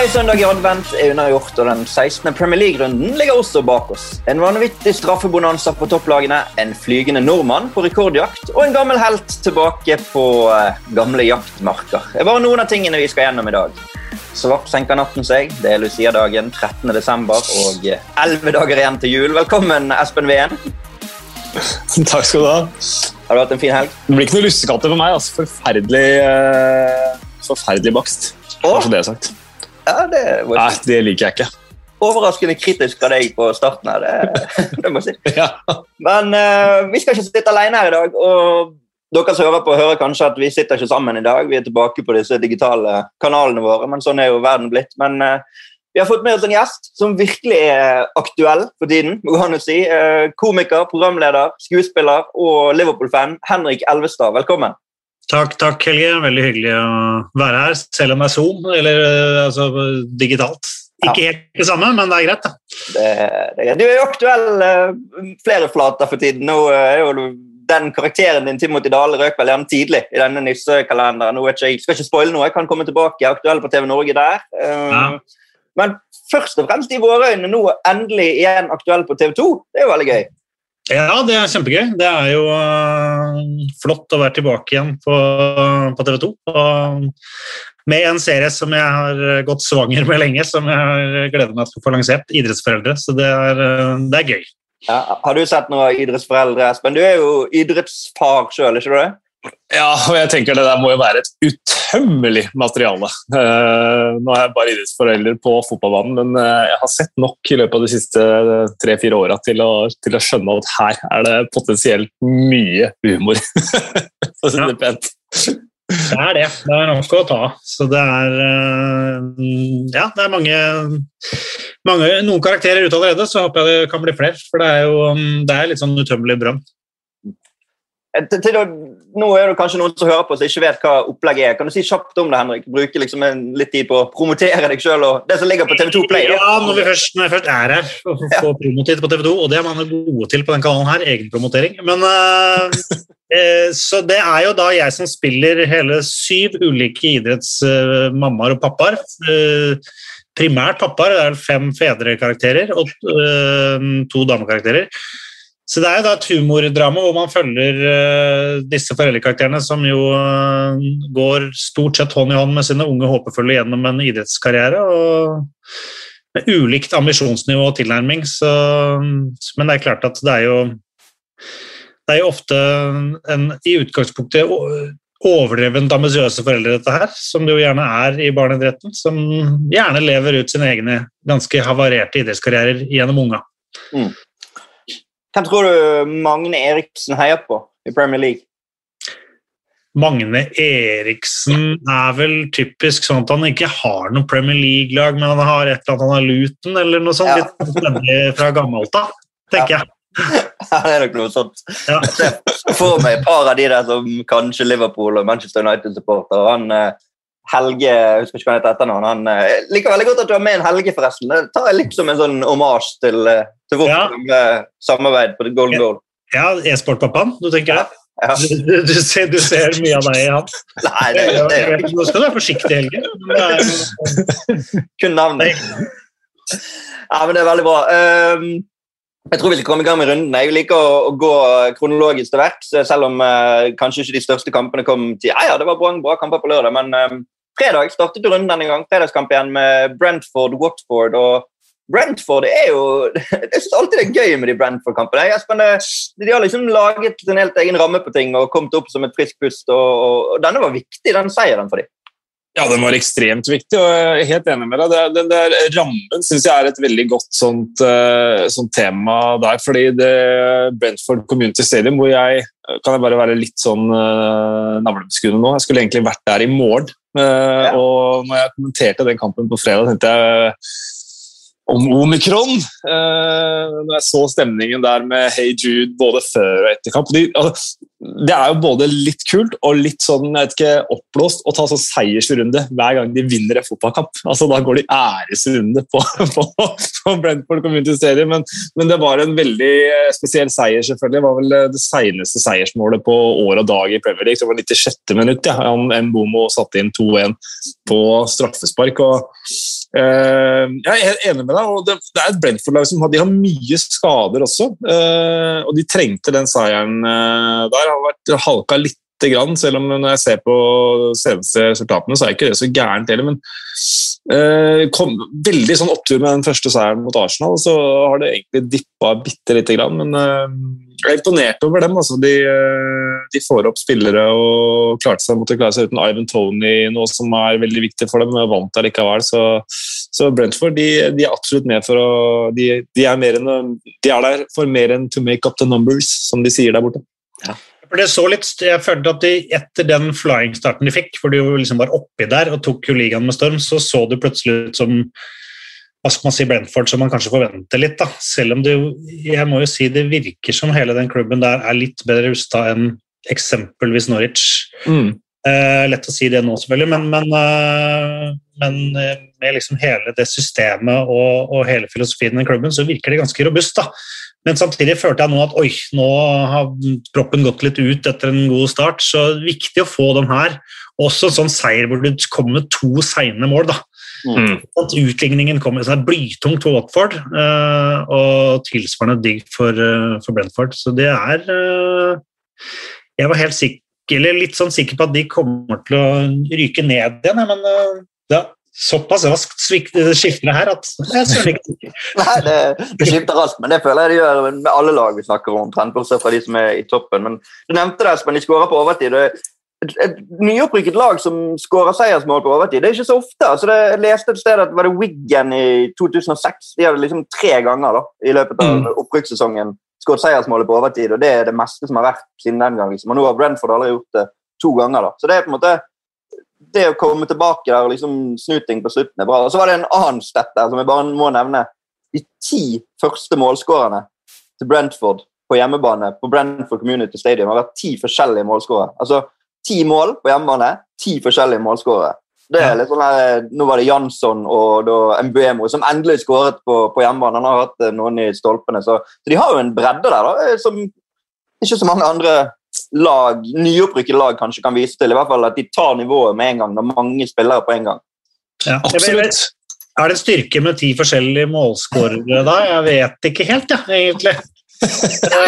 Tre søndag i advent er unnagjort, og den 16. Premier League-runden ligger også bak oss. En vanvittig straffebonanza på topplagene, en flygende nordmann på rekordjakt og en gammel helt tilbake på uh, gamle jaktmarker. Det er bare noen av tingene vi skal gjennom i dag. Svart senker natten seg. Det er Lucia-dagen 13. desember og eh, elleve dager igjen til jul. Velkommen, Espen Ween. Takk skal du ha. Har du hatt en fin helg? Det blir ikke noe lussekatter for meg. altså. Forferdelig, uh, forferdelig bakst. Og, det er sagt. Ja, det var... Nei, det liker jeg ikke. Overraskende kritisk av deg på starten her, det, det må jeg si. Ja. Men uh, vi skal ikke sitte alene her i dag. og dere som hører på, hører kanskje at vi sitter ikke sammen i dag. Vi er tilbake på disse digitale kanalene våre, men sånn er jo verden blitt. Men uh, vi har fått med oss en gjest som virkelig er aktuell for tiden. må han jo si. Uh, komiker, programleder, skuespiller og Liverpool-fan Henrik Elvestad. Velkommen. Takk, takk, Helge. Veldig hyggelig å være her, selv om det er Zoom, eller uh, altså digitalt. Ikke helt det samme, men det er greit. da. Det, det er greit. Du er jo aktuell flere flater for tiden. Nå er jo den karakteren din Timothy Dale røk vel gjerne tidlig i denne nissekalenderen. Nå jeg skal ikke spoile noe, jeg kan komme tilbake. Jeg er Aktuell på TV Norge der. Ja. Men først og fremst i våre øyne nå endelig igjen aktuell på TV 2. Det er jo veldig gøy. Ja, det er kjempegøy. Det er jo uh, flott å være tilbake igjen på, på TV 2. Og med en serie som jeg har gått svanger med lenge, som jeg har gleder meg til å få lansert. Idrettsforeldre. Så det er, uh, det er gøy. Ja, har du sett noe av idrettsforeldre, Espen? Du er jo idrettsfar sjøl, ikke du det? Ja, og jeg tenker det der må jo være et utømmelig materiale. Uh, nå er jeg bare idrettsforelder på fotballbanen, men uh, jeg har sett nok i løpet av de siste tre-fire åra til, til, å skjønne at her er det potensielt mye humor. For å si det pent. Det er det. Det er nok å ta. Så det er uh, Ja, det er mange, mange, Noen karakterer ute allerede, så håper jeg det kan bli flere. For det er jo det er litt sånn utømmelig brønn. Til, nå er det kanskje noen som hører på som ikke vet hva opplegget er. Kan du si kjapt om det, Henrik? Bruke liksom litt tid på å promotere deg sjøl og det som ligger på TV2 Play? Da. Ja, når, vi først, når først er her og får ja. promotert på TV2, og det er man gode til på den kanalen her, egenpromotering. Men uh, Så det er jo da jeg som spiller hele syv ulike idrettsmammaer og pappaer. Primært pappaer, det er fem fedrekarakterer og to damekarakterer. Så det er jo da et humordrama hvor man følger uh, disse foreldrekarakterene som jo uh, går stort sett hånd i hånd med sine unge håpefulle gjennom en idrettskarriere. og Med ulikt ambisjonsnivå og tilnærming. Så, men det er klart at det er jo det er jo ofte en, i utgangspunktet overdrevent ambisiøse foreldre, dette her, som det jo gjerne er i barneidretten, som gjerne lever ut sine egne ganske havarerte idrettskarrierer gjennom unga. Mm. Hvem tror du Magne Eriksen heier på i Premier League? Magne Eriksen er vel typisk sånn at han ikke har noe Premier League-lag, men han har et eller annet han har Luton eller noe sånt. Ja. Litt fra gammelt av, tenker ja. jeg. Ja, det er nok noe sånt. Ja. Jeg får meg et par av de der som kanskje Liverpool og Manchester United-supportere. Han eh, Helge jeg husker ikke hva han heter etternavn. Han eh, liker veldig godt at du har med en Helge, forresten. Det tar jeg litt som en sånn omasj til, eh, til vårt ja. samarbeid på Golden Goal. Ja, e-sportpappaen, du tenker det? Ja. Du, du, ser, du, ser, mye av deg i han. Nei, det, det, det. Nå skal du være forsiktig, Helge. Kun navnet. Ja, men det er veldig bra. Um, jeg tror vi skal komme i gang med runden. Jeg liker å, gå kronologisk til verks, selv om uh, kanskje ikke de største kampene kom til Ja, ja, det var bra, bra kamper på lørdag, men um, fredag startet runden denne gang. Fredagskamp igjen med Brentford, Watford. og Brentford er jo Jeg syns alltid det er gøy med de Brentford-kampene. De har liksom laget en helt egen ramme på ting og kommet opp som et friskt pust. Og, og, denne var viktig, den seieren for dem. Ja, den var ekstremt viktig, og jeg er helt enig med deg. Den der rammen syns jeg er et veldig godt sånt, uh, sånt tema der. fordi det Brentford Community Stadium, hvor jeg kan jeg bare være litt sånn uh, navlebeskuende nå. Jeg skulle egentlig vært der i morgen. Uh, ja. Og når jeg kommenterte den kampen på fredag, tenkte jeg om omikron. Uh, når jeg så stemningen der med Hey Jude både før og etter kamp. De, altså, det er jo både litt kult og litt sånn, jeg vet ikke, oppblåst å ta sånn seiersrunde hver gang de vinner en fotballkamp. Altså, da går de æresrunde på, på, på Brentford Community Stadium. Men, men, det var en veldig eh, spesiell seier, selvfølgelig. Det var vel eh, det seneste seiersmålet på år og dag i Premier League. Det var 96. minutt. Ja. Mbomo satte inn 2-1 på straffespark. og jeg er enig med deg. og Det, er et Brentford-lag som har, de har mye skader også. Uh, og de trengte den seieren uh, der. Har vært halka litt grann, selv om når jeg ser på seneste resultatene, så er ikke det så gærent heller. Men kom, veldig sånn opptur med den første seieren mot Arsenal, så har det egentlig dippa bitte lite grann. Men jeg er imponert over dem. Altså. De, de, får opp spillere og klarte seg, måtte klare seg uten Ivan Tony, noe som er veldig viktig for dem. Vant likevel, så, så Brentford de, de, er absolutt med for å de, de, er enn, de, er der for mer enn to make up the numbers, som de sier der borte. Ja. For det så litt, jeg følte at de, Etter den flying-starten de fikk, hvor de jo liksom var oppi der og tok jo ligaen med storm, så så det plutselig ut som hva skal man si, Brentford som man kanskje forventer litt. da. Selv om det, jo, jeg må jo si det virker som hele den klubben der er litt bedre rusta enn eksempelvis Norwich. Mm. Eh, lett å si det nå, selvfølgelig, men, men, uh, men eh, med liksom hele det systemet og, og, hele filosofien i den klubben, så virker det ganske robust. da. Men samtidig følte jeg nå at oi, nå har proppen gått litt ut etter en god start. Så det er viktig å få den her. Også en sånn seier hvor du kommer to seine mål. da. Mm. Utligningen kommer Så det er blytungt for Watford, uh, og tilsvarende digg for, uh, for, Brentford. Så det er uh, Jeg var helt sikker, eller litt sånn sikker på at de kommer til å ryke ned igjen, men ja, såpass raskt skifter det her at jeg ikke. Nei, det, det, skifter raskt, men det føler jeg det gjør med alle lag vi snakker om, bortsett fra de som er i toppen. Men Du nevnte det, Espen, de skårer på overtid. et, et nyopprykket lag som skårer seiersmål på overtid, det er ikke så ofte. altså det, Jeg leste et sted at var det Wiggen i 2006. De hadde liksom tre ganger da, i løpet av mm. opprykkssesongen skåret seiersmålet på overtid, og det er det meste som har vært siden den gang. Liksom. Og nå har Brentford aldri gjort det to ganger. da. Så det er på en måte det å komme tilbake der og liksom snu ting på slutten er bra. Og så var det en annen stett der som jeg bare må nevne. De ti første målskårerne til Brentford på hjemmebane på Brentford Community Stadium har vært ti forskjellige målskårere. Altså ti mål på hjemmebane, ti forskjellige målskårere. Det er litt sånn her, Nå var det Jansson og da Mbuemo som endelig skåret på, på hjemmebane. Han har hatt eh, noen i stolpene, så, så de har jo en bredde der da, eh, som ikke så mange andre lag, nyopprykkede lag kanskje kan vise til. I hvert fall At de tar nivået med en gang når mange spillere på en gang. Ja, Absolutt. Er det styrke med ti forskjellige målskårere da? Jeg vet ikke helt, ja, egentlig. det,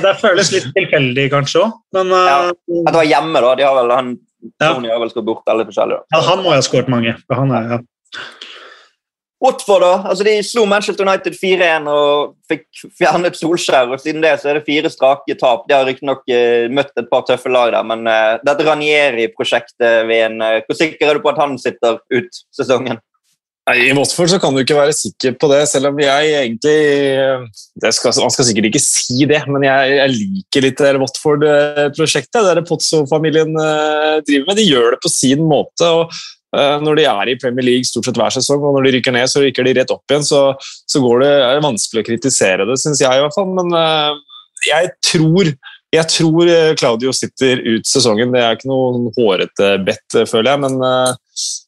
det føles litt tilfeldig, kanskje òg, men ja, eh, At det var hjemme, da. De har vel, han, Tony har vel skåret bort alle forskjellige. Ja, han må jo ha skåret mange. Han er, ja. Watford da, altså de slo Manchester United 4-1 og fikk fjernet Solskjær. og Siden det så er det fire strake tap. De har riktignok uh, møtt et par tøffe lag der, men uh, dette Ranieri-prosjektet ved en uh, Hvor sikker er du på at han sitter ut sesongen? Nei, I Watford så kan du ikke være sikker på det, selv om jeg egentlig skal, Man skal sikkert ikke si det, men jeg, jeg liker litt det Watford-prosjektet. Det Pozzo-familien driver med. De gjør det på sin måte. og når de er i Premier League stort sett hver sesong, og når de rykker ned, så rykker de rett opp igjen. Så, så det, er det vanskelig å kritisere det, syns jeg i hvert fall. Men uh, jeg tror jeg tror eh, Claudio sitter ut sesongen. Det er ikke noe hårete bedt, føler jeg. Men,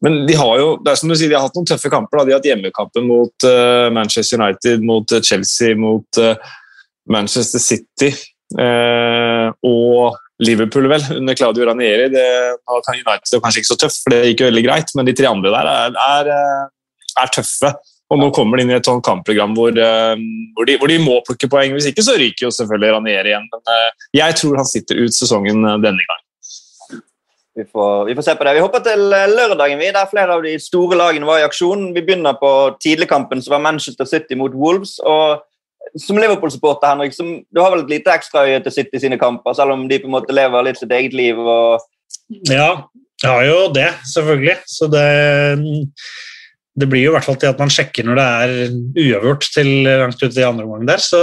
men, de har jo det er som du sier, de har hatt noen tøffe kamper. Da. De har hatt hjemmekampen mot Manchester United, mot Chelsea, mot Manchester City. og Liverpool, vel, under Claudio Ranieri. Det United var kanskje ikke så tøff, for det gikk jo veldig greit, men de tre andre der er, er, eh, er tøffe. Og nå kommer de inn i et sånt kampprogram hvor, eh, hvor, de, hvor, de, må plukke poeng. Hvis ikke så ryker jo selvfølgelig Ranieri igjen. Men eh, jeg tror han sitter ut sesongen denne gang. Vi får, vi får, se på det. Vi hopper til lørdagen, vi, der flere av de store lagene var i aksjon. Vi begynner på tidligkampen, som var Manchester City mot Wolves. og som Liverpool-supporter, Henrik, som, du har vel et lite ekstraøye til City sine kamper, selv om de på en måte lever litt sitt eget liv? Og... Ja, jeg har jo det, selvfølgelig. Så det, det blir jo i hvert fall til at man sjekker når det er uavgjort til langt ut i andre omgang der. Så,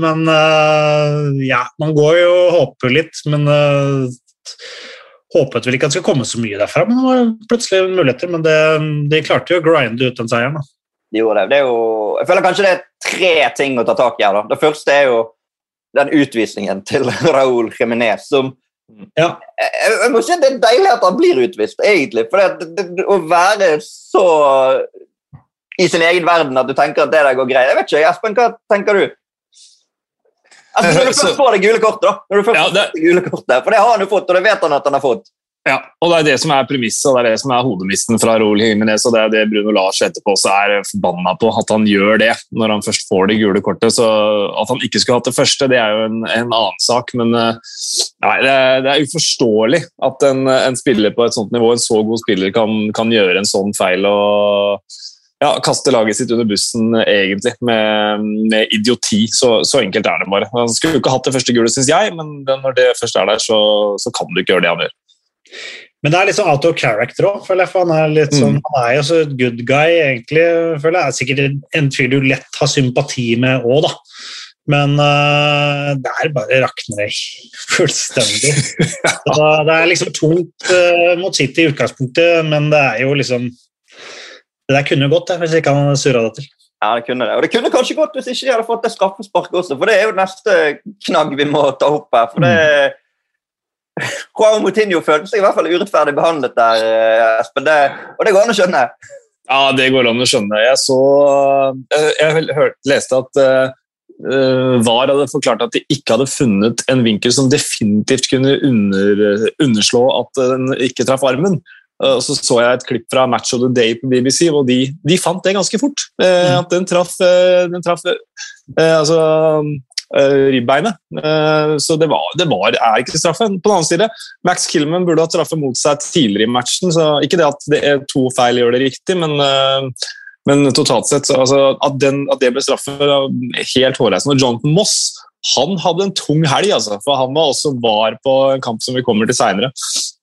men uh, ja, man går jo og håper litt, men uh, håpet vel ikke at det skulle komme så mye derfra. Men det var plutselig muligheter. Men det, de klarte jo å grinde ut den seieren. da. De gjorde det. det jo, jeg føler kanskje det er tre ting å ta tak i her. Da. Det første er jo den utvisningen til Raúl Jiménez som ja. jeg, jeg, må si Det er deilig at han blir utvist, egentlig. For det, det, å være så i sin egen verden at du tenker at det der går greit Jeg vet ikke, Espen, hva tenker du? Altså, når du først får det gule kortet, da. Når du først ja, det... får det gule kortet, For det har han jo fått, og det vet han at han har fått. Ja, og det er det som er premisset og det er det som er hodemisten fra Roel Jimenez. Og det er det Bruno Lars etterpå også er forbanna på, at han gjør det når han først får det gule kortet. Så At han ikke skulle hatt det første, det er jo en, en annen sak. Men eh, nei, det, er, det er uforståelig at en, en, spiller på et sånt nivå, en så god spiller, kan, kan gjøre en sånn feil. og ja, kaste laget sitt under bussen, egentlig, med, med idioti. Så, så, enkelt er det bare. Han skulle jo ikke hatt det første gule, syns jeg, men når det først er der, så, så kan du ikke gjøre det han gjør. Men det er litt sånn out of character òg, føler jeg. Han er litt sånn, mm. han er jo så good guy, egentlig. føler jeg. Er sikkert en fyr du lett har sympati med òg, da. Men uh, der bare rakner det fullstendig. Så det er liksom tungt uh, mot City i utgangspunktet, men det er jo liksom Det der kunne gått, hvis ikke han surra det til. Ja, det kunne det. Og det kunne kanskje gått hvis ikke de hadde fått det straffesparket også, for det er jo neste knagg vi må ta opp her. for det mm Juan Moutinho følte seg i hvert fall urettferdig behandlet der, eh, Espen. Det, og det går an å skjønne? Ja, det går an å skjønne. Jeg så eh, Jeg hørte, leste at uh, VAR hadde forklart at de ikke hadde funnet en vinkel som definitivt kunne under, underslå at den ikke traff armen. Og så så jeg et klipp fra Match of the Day på BBC, og de, de fant det ganske fort. Uh, at den traff, den traff altså, uh, ribbeinet. Uh, så det, var, det var, er ikke straffe. På den annen side, Max Killman burde ha straffe mot seg tidligere i matchen. så Ikke det at det er to feil gjør det riktig, men, uh, men totalt sett altså, at, den, at, det ble straffe, helt hårreisende. Og Jonathan Moss han hadde en tung helg, altså, for han var også var på en kamp som vi kommer til seinere.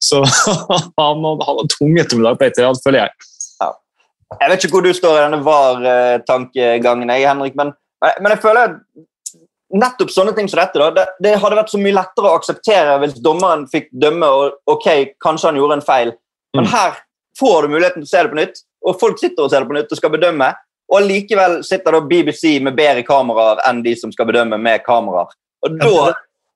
Så han hadde en tung ettermiddag på etterhånd, føler jeg. Ja. Jeg vet ikke hvor du står i denne VAR-tankegangen, Henrik, men, men jeg føler nettopp sånne ting som dette. da, det, det, hadde vært så mye lettere å akseptere hvis dommeren fikk dømme og ok, kanskje han gjorde en feil. Men mm. her får du muligheten til å se det på nytt, og folk sitter og ser det på nytt og skal bedømme. Og likevel sitter da BBC med bedre kameraer enn de som skal bedømme med kameraer. Og da...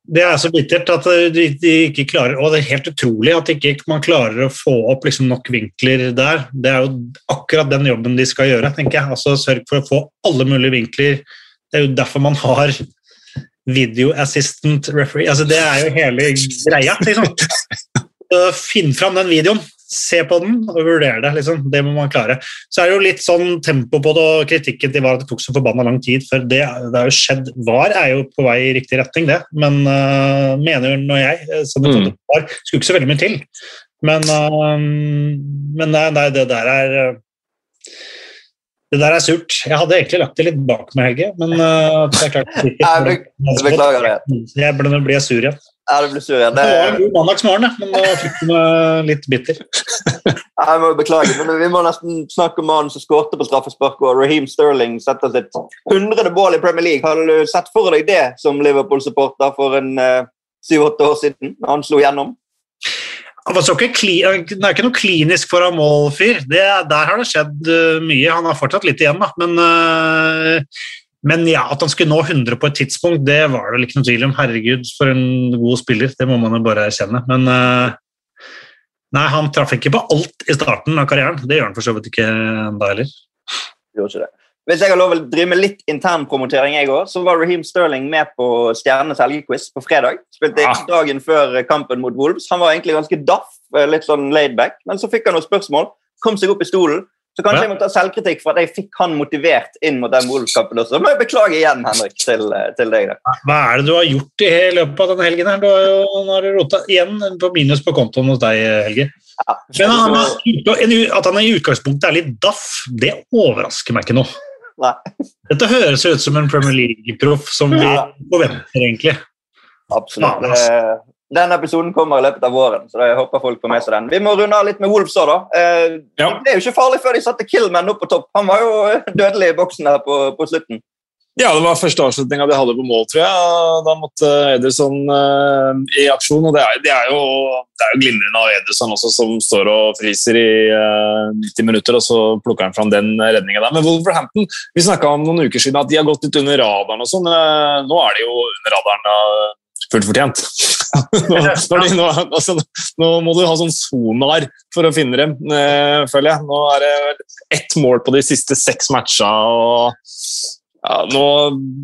Det er så bittert at de, de, ikke klarer Og det er helt utrolig at ikke man klarer å få opp liksom nok vinkler der. Det er jo akkurat den jobben de skal gjøre. tenker jeg. Altså Sørg for å få alle mulige vinkler. Det er jo derfor man har video assistant referee. Altså, det er jo hele greia, liksom. Finn fram den videoen, se på den og vurdere det. Liksom. Det må man klare. Så er det jo litt sånn tempo på det, og kritikken til VAR at det tok så forbanna lang tid. For det, det er jo skjedd VAR er jo på vei i riktig retning, det. Men uh, mener nå jeg, eh, som det mm. VAR, skulle ikke så veldig mye til. Men, uh, men nei, nei, det der er uh, det der er surt. Jeg hadde egentlig lagt det litt bak meg, Helge, men uh, det er klart Jeg beklager det. Jeg ble, nå blir jeg sur igjen. Ja, det blir sur igjen. Det, det var en god mandagsmorgen, men nå fikk du meg litt bitter. jeg må beklage, men vi må nesten snakke om mannen som skårte på straffespark, og Raheem Sterling setter sitt hundrede mål i Premier League. Har du sett for deg det som Liverpool-supporter for en eh, syv-åtte uh, år siden, han slo gjennom? Det er ikke noe klinisk foran mål-fyr. Der har det skjedd uh, mye. Han har fortsatt litt igjen, da. Men, uh, men, ja, at han skulle nå 100 på et tidspunkt, det var det vel ikke noe tvil om. Herregud, for en god spiller. Det må man jo bare erkjenne. Men uh, nei, han traff ikke på alt i starten av karrieren. Det gjør han for så vidt ikke ennå heller. Gjorde ikke det. Hvis jeg har lov å drive med litt internpromotering, jeg òg, så var Raheem Sterling med på Stjernenes helgequiz på fredag. Spilte ja. dagen før kampen mot Wolves. Han var egentlig ganske daff, eh, litt sånn laidback, men så fikk han noen spørsmål. Kom seg opp i stolen. Så kanskje ja. jeg må ta selvkritikk for at jeg fikk han motivert inn mot den Wolves-kampen også. Men jeg beklager igjen, Henrik, til, eh, til deg. Da. Hva er det du har gjort i løpet av denne helgen? her? Du har jo rota igjen på minus på kontoen hos deg, Helge. Ja. Men han, at han i utgangspunktet er litt daff, det overrasker meg ikke noe. Nei. Dette høres ut som en Premier League-proff som vi forventer, egentlig. Absolutt. Ja, den episoden kommer i løpet av våren, så jeg håper folk får med seg den. Vi må runde av litt med Wolves òg, da. Eh, ja. Det er jo ikke farlig før de satte Killman opp på topp. Han var jo dødelig i boksen her på, på slutten. Ja, det var første avslutninga de hadde på mål, tror jeg. Da måtte Ederson uh, i aksjon. og Det er, det er jo, det er jo glimrende av Ederson også, som står og friser i uh, eh, 90 minutter, og så plukker han fram den redninga der. Men Wolverhampton Vi snakka om noen uker siden at de har gått litt under radaren og sånn, men uh, nå er de jo under radaren fullt fortjent. nå, nå, altså, nå, må du ha sånn sonar for å finne dem, føler jeg. Nå er det ett mål på de siste seks matcha. og Ja, nå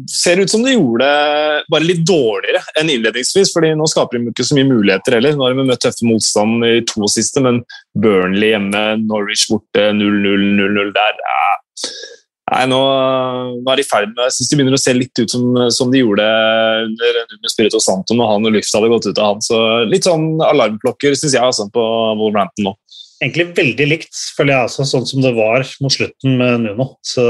ser det ut som de gjorde det bare litt dårligere enn innledningsvis. fordi Nå skaper de ikke så mye muligheter heller. Nå har de møtt tøffe motstand i to siste, men Burnley hjemme, Norwich borte, 0-0, 0-0 der. Nei, nå, nå, er de i ferd med Jeg syns de begynner å se litt ut som, som de gjorde under, under Spirito Santo når han og Lyft hadde gått ut av han. Så litt sånn alarmklokker syns jeg altså, på Wolverhampton nå. Egentlig veldig likt, føler jeg også, sånn som det var mot slutten med Nuno. Så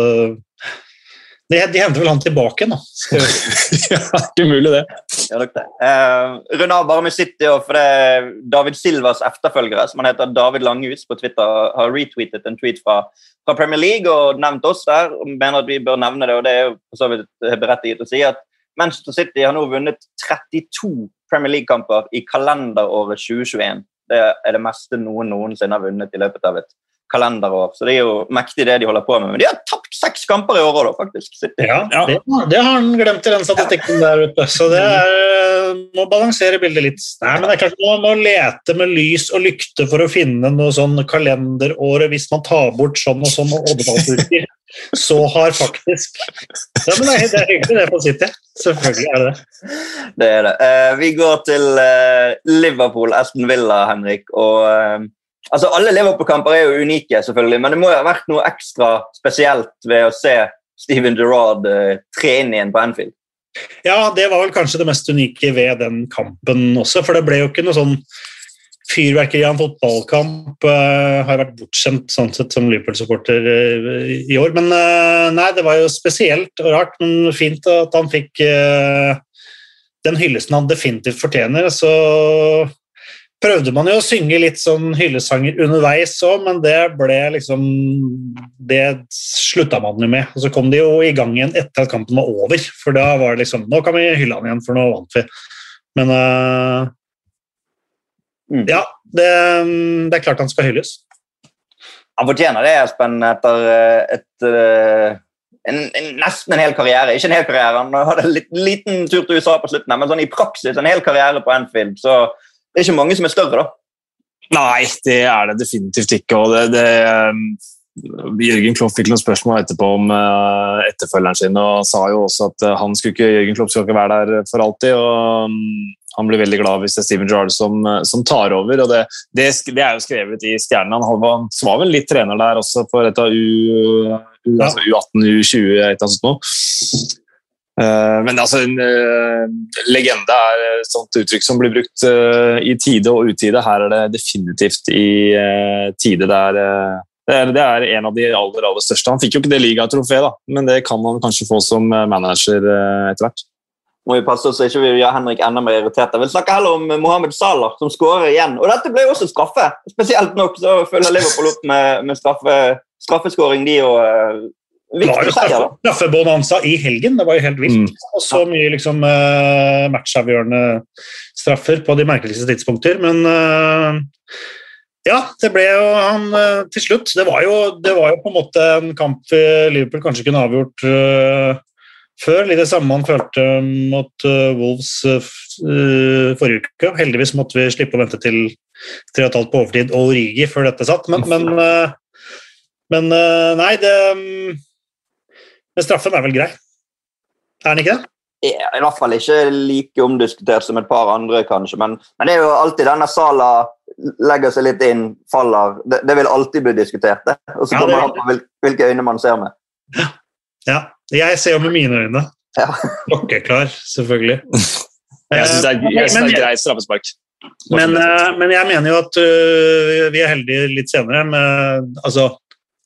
de, de henter vel han tilbake nå. ja, ikke mulig det. Ja, det. Uh, Rund av bare med City, for det David Silvas efterfølgere, som han heter David Langhus på Twitter, har retweetet en tweet fra, fra, Premier League og nevnt oss der. og mener at vi bør nevne det, og det er jo for så vidt berettiget å si at Manchester City har nå vunnet 32 Premier League-kamper i kalenderåret 2021. Det er det meste noen noensinne har vunnet i løpet av et kalenderår. Så det er jo mektig det de holder på med. Men de har tapt seks kamper i året òg, faktisk. Ja, det, det, har han glemt i den statistikken der ute. Så det er, må balansere bildet litt. Nei, men det er klart Man må lete med lys og lykte for å finne noe sånn kalenderåret hvis man tar bort sånn og sånn og oddetallsuker. Så har faktisk ja, men Det er, det er hyggelig, det, på City. Selvfølgelig er det det. Det er det. Uh, vi går til uh, Liverpool, Aston Villa, Henrik. og uh, Altså, Alle Liverpool-kamper er jo unike, selvfølgelig, men det må jo ha vært noe ekstra spesielt ved å se Steven Gerrard uh, trene igjen på Anfield. Ja, det var vel kanskje det mest unike ved den kampen også. For det ble jo ikke noe sånn fyrverkeri av en fotballkamp. Uh, har vært bortskjemt sånn sett som Liverpool-supporter uh, i år. Men uh, nei, det var jo spesielt og rart, men fint at han fikk den hyllesten han definitivt fortjener. Så prøvde man jo å synge litt sånn hyllesanger underveis òg, men det ble liksom Det slutta man jo med. Og så kom de jo i gang igjen etter at kampen var over, for da var det liksom Nå kan vi hylle han igjen, for nå vant vi. Men uh, mm. Ja, det, det, er klart han skal hylles. Han fortjener det, Espen, etter eh, et, uh, en, en, nesten en hel karriere. Ikke en hel karriere, han hadde en liten tur til USA på slutten, men sånn i praksis en hel karriere på Anfield. så det er ikke mange som er større, da. Nei, det er det definitivt ikke. og det, det um, Jørgen Klopp fikk noen spørsmål etterpå om uh, etterfølgeren sin, og sa jo også at uh, han skulle ikke, Jørgen Klopp skulle ikke være der for alltid. og um, Han blir veldig glad hvis det er Steven Jarl som, uh, som tar over. og det, det, det, er jo skrevet i stjernen. Han var, var, vel litt trener der også for et av U, U, altså U18, U20, et eller annet sånt noe. Eh, men altså, en uh, legende er et sånt uttrykk som blir brukt uh, i tide og utide. Her er det definitivt i tide. Det, er, det er, en av de aller, aller største. Han fikk jo ikke det ligatrofeet, men det kan han kanskje få som manager etter hvert. Må vi passe oss så ikke vi gjør Henrik enda mer irritert. Jeg vil snakke heller om Mohammed Salah, som skårer igjen. Og dette ble jo også straffe. Spesielt nok så følger Liverpool opp med, med straffe, straffeskåring, de og det var jo straffebonanza i helgen, det var jo helt vilt. Mm. Og så mye liksom, uh, matchavgjørende straffer på de merkeligste tidspunkter. Men uh, ja, det ble jo han uh, til slutt. Det var, jo, det var, jo, på en måte en kamp Liverpool kanskje kunne avgjort før. Litt det samme man følte mot Wolves forrige uke. Heldigvis måtte vi slippe å vente til tre og et halvt på overtid og Origi før dette satt. Men, men, men nei, det men straffen er vel grei? Er den ikke det? Ja, I hvert fall ikke like omdiskutert som et par andre, kanskje. Men, men det er jo alltid denne Sala legger seg litt inn, faller. Det, det vil alltid bli diskutert. det. Og så kommer det an på hvilke øyne man ser med. Ja. ja. Jeg ser jo med mine øyne. Ja. Klokkeklar, selvfølgelig. jeg syns det er, jeg synes det er greit straffespark. Men, eh, men, jeg mener jo at uh, vi er heldige litt senere. Med, altså,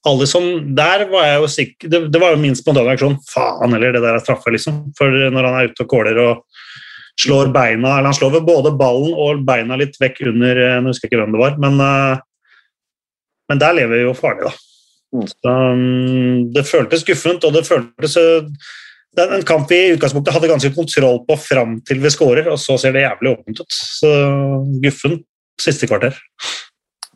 alle som, der var jeg jo sikker, det, det var jo min spontane reaksjon. Faen heller, det der er straffe, liksom. For når han er ute og kåler og slår beina Eller han slår vel både ballen og beina litt vekk under Jeg Nå husker jeg ikke hvem det var, men, eh, men der lever vi jo farlig, da. Mm. Så, um, det føltes guffent, og det føltes eh, det er en kamp vi i utgangspunktet hadde ganske kontroll på fram til vi skårer, og så ser det jævlig åpent ut. Så guffen siste kvarter.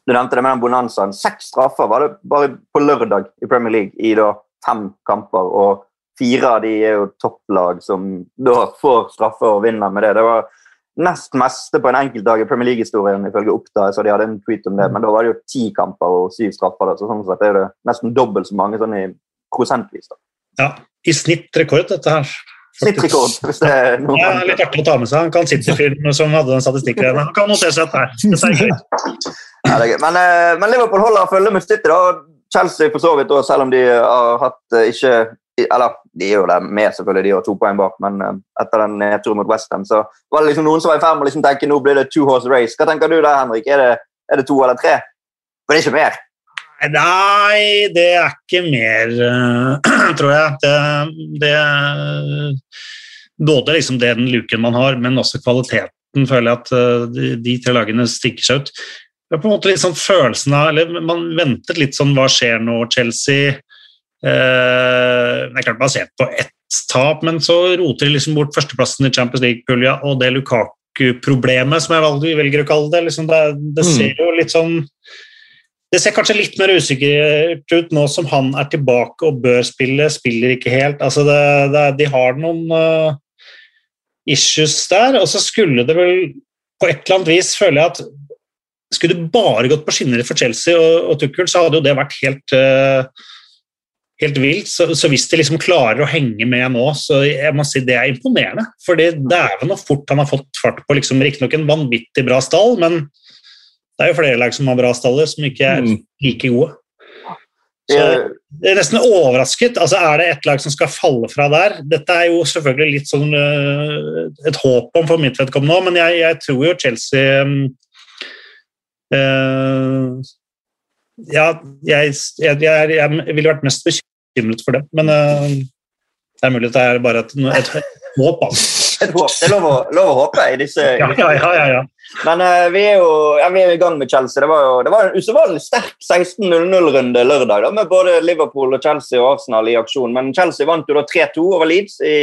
Du nevnte det med den bonanzaen. Seks straffer var det bare på lørdag i Premier League i da fem kamper. og Fire av de er jo topplag som da får straffer og vinner med det. Det var nest meste på en enkeltdag i Premier League-historien ifølge Oppda. så de hadde en tweet om det, Men da var det jo ti kamper og syv straffer. Da. så sånn sett er det nesten dobbelt så mange sånn i prosentvis. da. Ja, i snitt rekord, dette her. Snittrekord, hvis det er noe Ja, litt artig å ta med seg. Han kan City-fyren som hadde den statistikken. Han kan notere seg dette her. Dette er gøy. Men, eh, men Liverpool holder følge med City, da. Chelsea for så vidt, og selv om de har hatt eh, ikke Eller de er jo der med, selvfølgelig, de har to poeng bak, men eh, etter den nedturen mot Westham, så var det liksom noen som var i ferd med å liksom tenke nå blir det two horse race. Hva tenker du der, Henrik? Er det, er det to eller tre? For det er ikke mer. Nei, det er ikke mer, eh, tror jeg. Det, det Både liksom den luken man har, men også kvaliteten, føler jeg at eh, de tre lagene stikker seg ut. Det er på en måte litt sånn følelsen av eller Man ventet litt sånn Hva skjer nå, Chelsea? Eh, det er klart basert på ett tap, men så roter de liksom bort førsteplassen i Champions League-pulja og det Lukaku-problemet, som jeg velger å kalle det. Liksom det, det Mm. ser jo litt sånn det ser kanskje litt mer usikkert ut nå som han er tilbake og bør spille, spiller ikke helt. Altså det, det, de har noen uh, issues der, og så skulle det vel på et eller annet vis føle jeg at skulle det bare gått på skinner for Chelsea og, og Tuchel, så hadde jo det vært helt uh, helt vilt. Så, så hvis de liksom klarer å henge med nå, så jeg må si det er imponerende. Fordi dæven hvor fort han har fått fart på liksom riktignok en vanvittig bra stall, men det er jo flere lag som har bra staller, som ikke er Mm. like gode. Så jeg er nesten overrasket. altså Er det ett lag som skal falle fra der? Dette er jo selvfølgelig litt sånn øh, et håp om for mitt vedkommende òg, men jeg, jeg tror jo Chelsea øh, Ja, jeg, jeg, jeg, jeg ville vært mest bekymret for det, men uh, det er mulig at det er bare et, et håp. Altså. et håp. Det er lov å, lov å håpe i disse Ja, ja, ja. Men uh, vi, er jo, vi er i gang med Chelsea. Det var jo det var en usedvanlig sterk 16-0-0-runde lørdag da, med både Liverpool, og Chelsea og Arsenal i aksjon. Men Chelsea vant jo da 3-2 over Leeds. i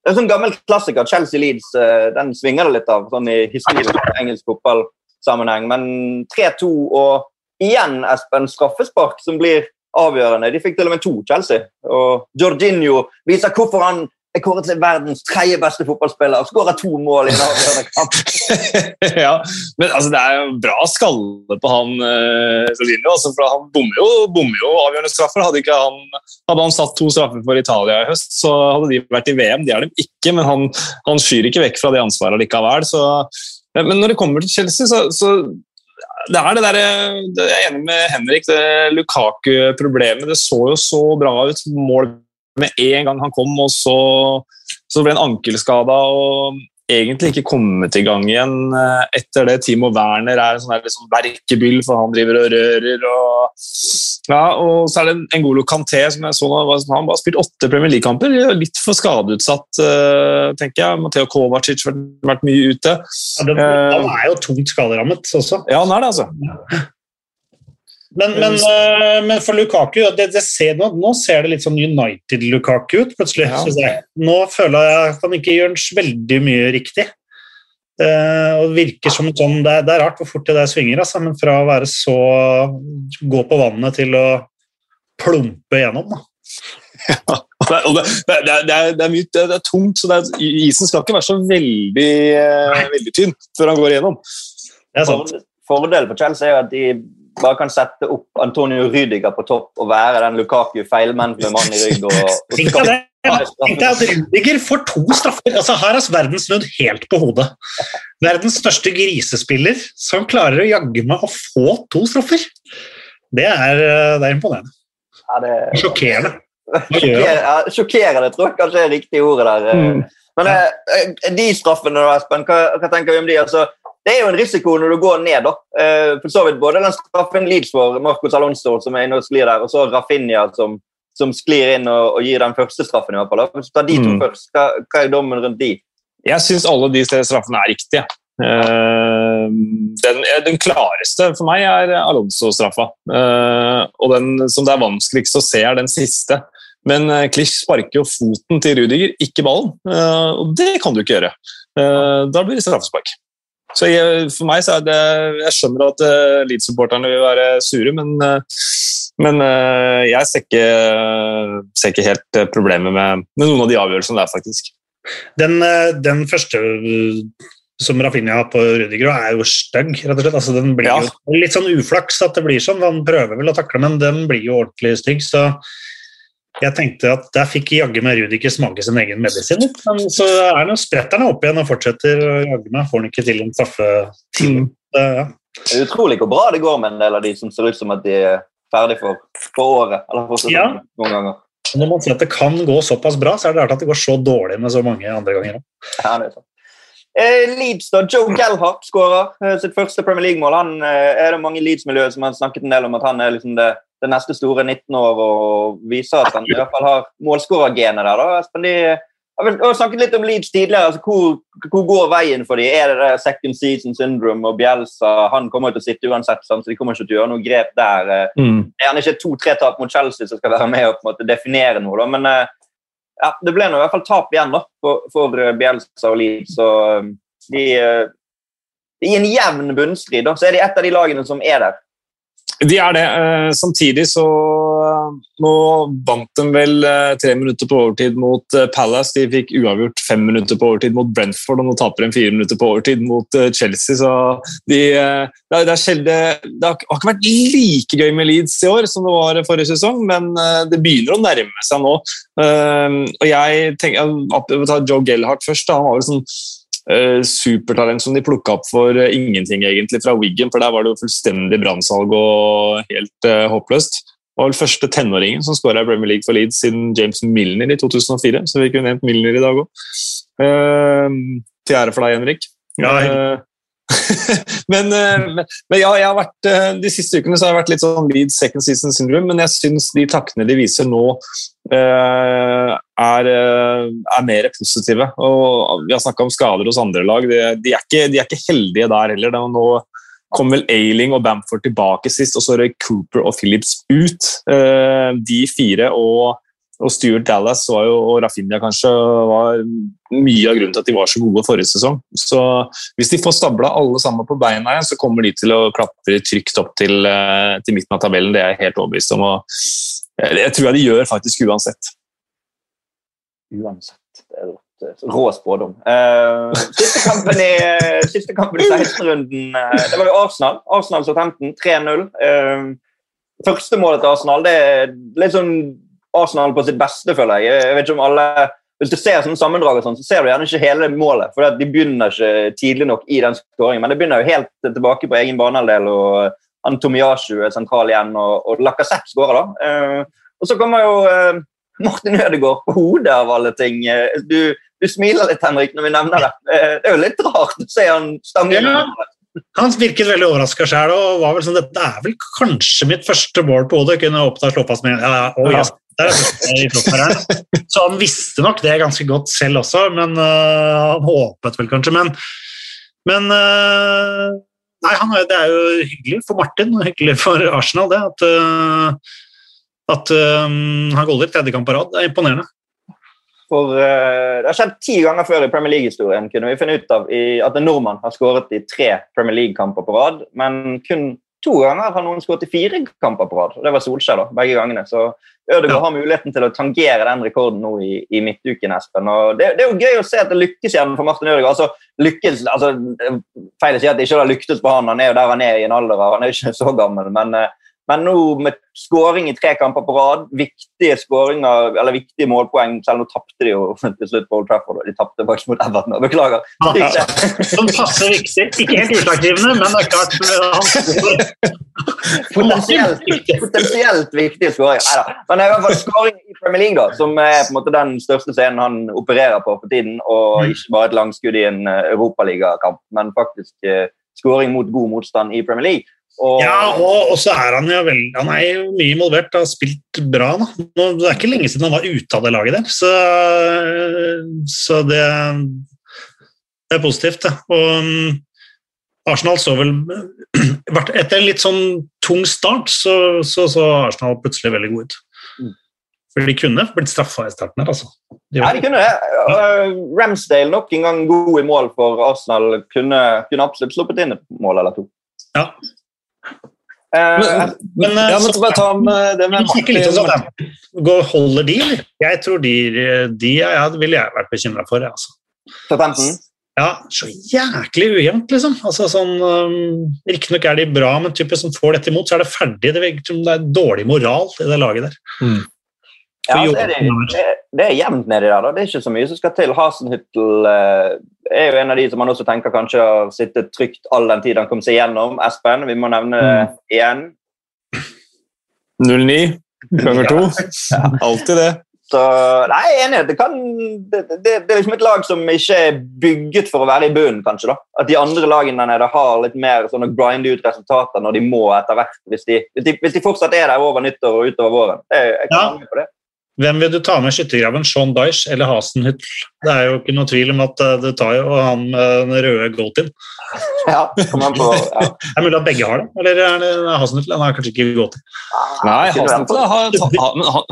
det er en sånn gammel klassiker. Chelsea-Leeds eh, den svinger det litt av sånn i historisk engelsk fotballsammenheng. Men 3-2 og igjen Espen straffespark som blir avgjørende. De fikk til og med to, Chelsea. Og Jorginho viser hvorfor han er kåret til verdens tredje beste fotballspiller og skårer to mål i en avgjørende kamp. ja, men altså, det er jo bra skalle på han eh, Jorginho. Altså, for han bommer jo, bommer jo avgjørende straffer. Hadde, han, hadde han satt to straffer for Italia i høst, så hadde de vært i VM. De er dem ikke, men han, han skyr ikke vekk fra det ansvaret likevel. Så, men når det kommer til Chelsea, så, så det er det der, Jeg er enig med Henrik. det Lukaku-problemet. Det så jo så bra ut. Mål med en gang han kom, og så, så ble han ankelskada og egentlig ikke kommet i gang igjen eh, etter det. Timo Werner er en sånn liksom verkebyll, for han driver og rører. Og, ja, og så er det en Ngolo Kanté som jeg så han har spilt åtte Premier League-kamper. Litt for skadeutsatt, uh, tenker jeg. Matheo Kovacic har vært mye ute. Ja, den, han er jo tungt skaderammet også. Ja, han er det, altså. Men, men, øh, men for Lukaku det, det ser, nå, nå ser det litt sånn United-Lukaku ut, plutselig. Ja. synes jeg. Nå føler jeg at han ikke gjør veldig mye riktig. Uh, og virker som sånn, det, er, det er rart hvor fort det der svinger, altså, men fra å være så gå på vannet til å plumpe gjennom. Da. Og det, og det, det, det, er, det, er, det, er mye, det, er tungt, så det er, isen skal ikke være så veldig, eh, veldig tynn før han går igjennom. Det er sant. Fordel- Fordelen for Chelsea er at de bare kan sette opp Antonio Rydiger på topp og være den Lukaku feilmenn med mann i rygg. Og, og! Ja, tenk deg at Rudiger får to straffer. Altså, her er verden snudd helt på hodet. Verdens største grisespiller som klarer å jagge meg å få to straffer. Det er, øh, det er imponerende. Ja, det, Sjokkerende. Hva gjør han? Sjokker- ja, sjokkerende tror jeg kanskje er riktig ordet der. Mm. Men eh, de straffene, da, Espen, hva, hva tenker vi om de? Altså, det er jo en risiko når du går ned. da. Eh, For så vidt både den straffen Leeds for Marcos Alonso, som er inne og sklir der, og så Rafinha, som, som sklir inn og, og gir den første straffen. i hvert fall. Hvis du tar de to Mm. først, hva, hva er dommen rundt de? Jeg syns alle de straffene er riktige. Uh, Den, eh, den klareste for meg er Alonso-straffa. Uh, Og den som det er vanskeligst å se, er den siste. Men uh, Klich sparker jo foten til Rudiger, ikke ballen. Og det kan du ikke gjøre. Da blir det straffespark. Så jeg, for meg så er det Jeg skjønner at uh, Leeds-supporterne vil være sure, men, uh, men uh, jeg ser ikke, ser ikke helt problemet med, med noen av de avgjørelsene der, faktisk. Den, den første som Rafinha har på Rudiger, er jo stygg, rett og slett. Altså, den blir Ja. jo litt sånn uflaks at det blir sånn. Han prøver vel å takle, men den blir jo ordentlig stygg. Så Jeg tenkte at der fikk jaggu meg Rudiker smake sin egen medisin. Men så er det spretter han opp igjen og fortsetter. å Jaggu meg får han ikke til en straffe til. Ja. Det er utrolig hvor bra det går med en del av de som ser ut som at de er ferdig for, for året. Eller for Ja. noen ganger. Når man sier at det kan gå såpass bra, så er det rart at det går så dårlig med så mange andre ganger. Ja, det er sant. Eh, Leeds, da. Joe Gallhardt skårer eh, sitt første Premier League-mål. Han eh, er det mange i Leeds-miljøet som har snakket en del om at han er liksom det, det neste store 19 år og viser at han i hvert fall har målskårergenet der. da. Espen, de har har snakket litt om Leeds tidligere. altså Hvor, hvor går veien for dem? Er det det second season syndrome og Bielsa? Han kommer til å sitte uansett, så de kommer ikke til å gjøre noe grep der. eh. Mm. Det er gjerne ikke to-tre tap mot Chelsea som skal være med og på en måte definere noe, da, men eh, ja, det ble nå i hvert fall tap igjen da, for, for Bjelsa Bielsa og Leeds. Så eh, de, eh, I en jevn bunnstrid da, så er de et av de lagene som er der. De er det. Eh, Samtidig så eh, Nå vant de vel eh, tre minutter på overtid mot Palace. De fikk uavgjort fem minutter på overtid mot Brentford, og nå taper de fire minutter på overtid mot Chelsea. Så de, det, har ikke vært like gøy med Leeds i år som det var forrige sesong, men det begynner å nærme seg nå. Og jeg tenker, vi tar Joe Gellhardt først. Da. Han var jo sånn supertalent som de plukka opp for eh, ingenting egentlig fra Wiggen, for der var det jo fullstendig brannsalg og helt uh, håpløst. Det var vel første tenåringen som skåra i Premier League for Leeds siden James Milner i 2004, så vi kunne nevnt Milner i dag òg. til ære for deg, Henrik. Ja, Eh, men, eh, men, men jeg har vært, eh, de siste ukene så har jeg vært litt sånn lead second season syndrome, men jeg syns de taktene de viser nå, eh, er, er mer positive. Og vi har snakka om skader hos andre lag. De, de, er ikke, de er ikke heldige der heller. Nå kom vel Ailing og Bamford tilbake sist, og så røyk Cooper og Phillips ut. De fire og, og Stuart Dallas jo, og Rafinha kanskje var mye av grunnen til at de var så gode forrige sesong. Så hvis de får stabla alle sammen på beina igjen, så kommer de til å klatre trygt opp til, eh, til midten av tabellen. Det er jeg helt overbevist om. og jeg Det tror jeg de gjør faktisk uansett. Uansett. Det er rått. Rå spådom. Uh, siste kampen i, i 16-runden eh, det var jo Arsenal. Arsenal Southampton 3-0. Uh, første målet til Arsenal det er litt sånn Arsenal på sitt beste, føler jeg. Jeg vet ikke om alle hvis du ser sånn sammendrag, så ser du gjerne ikke hele målet. for De begynner ikke tidlig nok i den skåringen, men det begynner jo helt tilbake på egen banehalvdel. og Antomiasju er sentral igjen, og, og Lacassette skårer. da. Eh, og så kommer jo eh, Martin Ødegaard på hodet av alle ting. Eh, Du, du smiler litt, Henrik, når vi nevner det. Eh, det er jo litt rart å se han stange Ja. Han virket veldig overraska sjøl og var vel sånn Dette er vel kanskje mitt første mål på hodet. Kunne oppta slåpass med ja, ja, å, yes, Så han visste nok det ganske godt selv også, men uh, han håpet vel kanskje. Men, men uh, Nei, han, det er jo hyggelig for Martin og hyggelig for Arsenal, det. At, uh, at han goller tredje kamp på rad. Det er imponerende. For Det har skjedd ti ganger før i Premier League-historien kunne vi finne ut av i, at en nordmann har skåret i tre Premier League-kamper på rad, men kun to ganger har noen skåret i fire kamper på rad. og Det var Solskjær da, begge gangene. Så Ødegaard Ja. har muligheten til å tangere den rekorden nå i, i midtuken. Espen. Og det, det er jo gøy å se at det lykkes igjen for Martin Ødegaard. Altså, lykkes, altså, feil å si at det ikke har lyktes på han, han er jo der han er i en alder han er jo ikke så gammel. men eh, men nå med skåring i tre kamper på rad, viktige skåringer, eller viktige målpoeng Selv nå tapte de jo til slutt på Old Trafford. og De tapte faktisk mot Everton. Beklager. Ja. Som passer viktig. Ikke helt utslagsgivende, men det er klart han. Potensielt, potensielt viktige skåringer. Neida. Men i hvert fall skåring i Premier League, da, som er på en måte den største scenen han opererer på for tiden. Og Mm. ikke bare et langskudd i en eh, europaligakamp, men faktisk eh, skåring mot god motstand i Premier League. Og, Ja, og, og så er han jo vel, han er jo mye involvert, har spilt bra. Da. Nå, det er ikke lenge siden han var ute av det laget der, så, så det, det er positivt. Det. Og um, Arsenal så vel Etter en litt sånn tung start, så så, så Arsenal plutselig veldig god ut. Mm. For de kunne blitt straffa i starten her, altså. De Ja, de kunne det. Uh, Ramsdale nok en gang god i mål for Arsenal. Kunne, kunne absolutt sluppet inn et mål eller to. Ja. Eh, Men, Men, eh, ja, men så- bare ta med det med Martin. Går- Holder de, eller? Jeg tror de, de ja, ville jeg vært bekymra for. Altså. Ja, så jæklig ujevnt, liksom. Altså, sånn, um, Riktignok er de bra, men typisk som får dette imot, så er det ferdig. Det det er dårlig moral i det laget der. Ja, det er, det, det, det er jevnt nedi der. da. Det er ikke så mye som skal til. Hasenhyttel eh, er jo en av de som man også tenker kanskje har sittet trygt all den tid han kom seg gjennom. Espen, vi må nevne Mm. igjen. 0-9 ganger to. Alltid det. Så nei, jeg er. Det, kan, det, det, er liksom et lag som ikke er bygget for å være i bunnen, kanskje. da. At de andre lagene der nede har litt mer sånn å grinde ut resultater når de må etter hvert. Hvis de, hvis de, hvis de fortsatt er der over nyttår og utover våren. Det, jeg kan Ja. på det. Hvem vil du ta med i skyttergraven? Sean Dyche eller Hasenhyttel? Det er jo ikke noe tvil om at du tar jo han med den røde Goatin. Ja, kom an på, ja. Det er mulig at begge har det, eller er det Hasenhyttel? Han har kanskje ikke Goatin. Nei, Ikke Hasenhyttel har,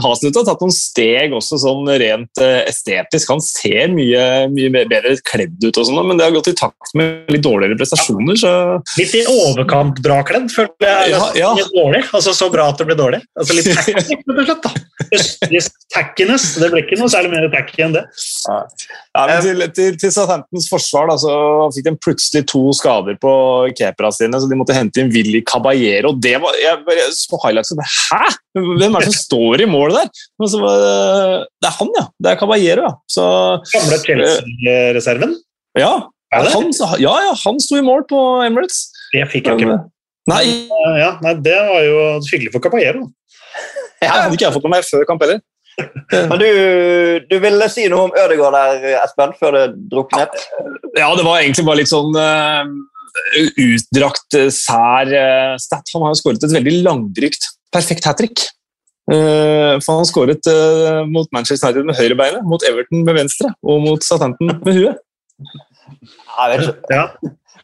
har tatt noen steg også sånn rent eh, estetisk. Han ser mye, mye bedre kledd ut, og sånn, men det har gått i takt med litt dårligere prestasjoner. så... Litt i overkant bra kledd, føler jeg. Ja, ja. Litt dårlig, altså Så bra at det blir dårlig. Altså Litt tacky, rett og slett. da. Østlig tackiness. Det ble ikke noe særlig mer tacky enn det. Ja, men til, til, til Southamptons forsvar da, så fikk de plutselig to skader på keeperne sine, så de måtte hente inn Willy Caballero. Det var, jeg bare så highlights og Hæ?! Hvem er det som står i målet der? Men så var det, er han, ja. Det er Caballero, ja. Så Gamle Chelsea-reserven. ja. Han, ja, ja, han sto i mål på Emirates. Det fikk jeg ikke med. Nei, Ja, nei, Det var jo hyggelig for Caballero. det hadde ikke jeg fått med meg før kamp heller. Men du, du ville si noe om Ødegaard der, Espen, før det druknet? Ja, det var egentlig bare litt sånn uh, utdrakt, eh, sær uh, stat. Han har jo skåret et veldig langdrygt, perfekt hat trick. Uh, for han skåret uh, mot Manchester United med høyrebeinet, mot Everton med venstre og mot Southampton med huet. Jeg vet ikke. Ja.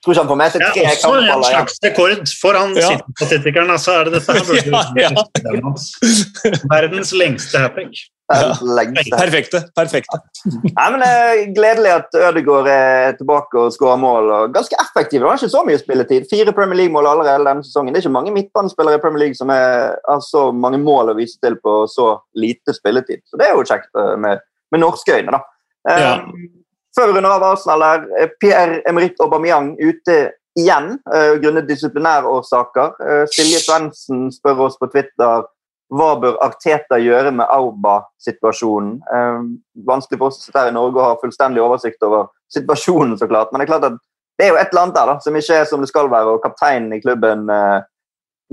Tror ikke han får med seg Ja, tre også en slags rekord for han Ja. City-statistikeren. Altså, er det dette her burde Ja, Verdens lengste hat-trick. Verdens. Perfekte. perfekte. Nei, men det er Gledelig at Ødegaard er tilbake og skårer mål. og Ganske effektiv. Det var ikke så mye spilletid. Fire Premier League-mål allerede denne sesongen. Det er ikke mange midtbanespillere i Premier League som er, har så mange mål å vise til på så lite spilletid. Så det er jo kjekt eh, med, med norske øyne, da. Eh, Ja. Før vi runder av Arsenal er eh, Pierre-Emerick Aubameyang ute igjen uh, grunnet disiplinærårsaker. Uh, Silje Svendsen spør oss på Twitter hva bør Arteta gjøre med Auba-situasjonen. Uh, vanskelig for oss her i Norge å ha fullstendig oversikt over situasjonen, så klart. Men det er klart at det er jo et eller annet der da, som ikke er som det skal være, og kapteinen i klubben uh,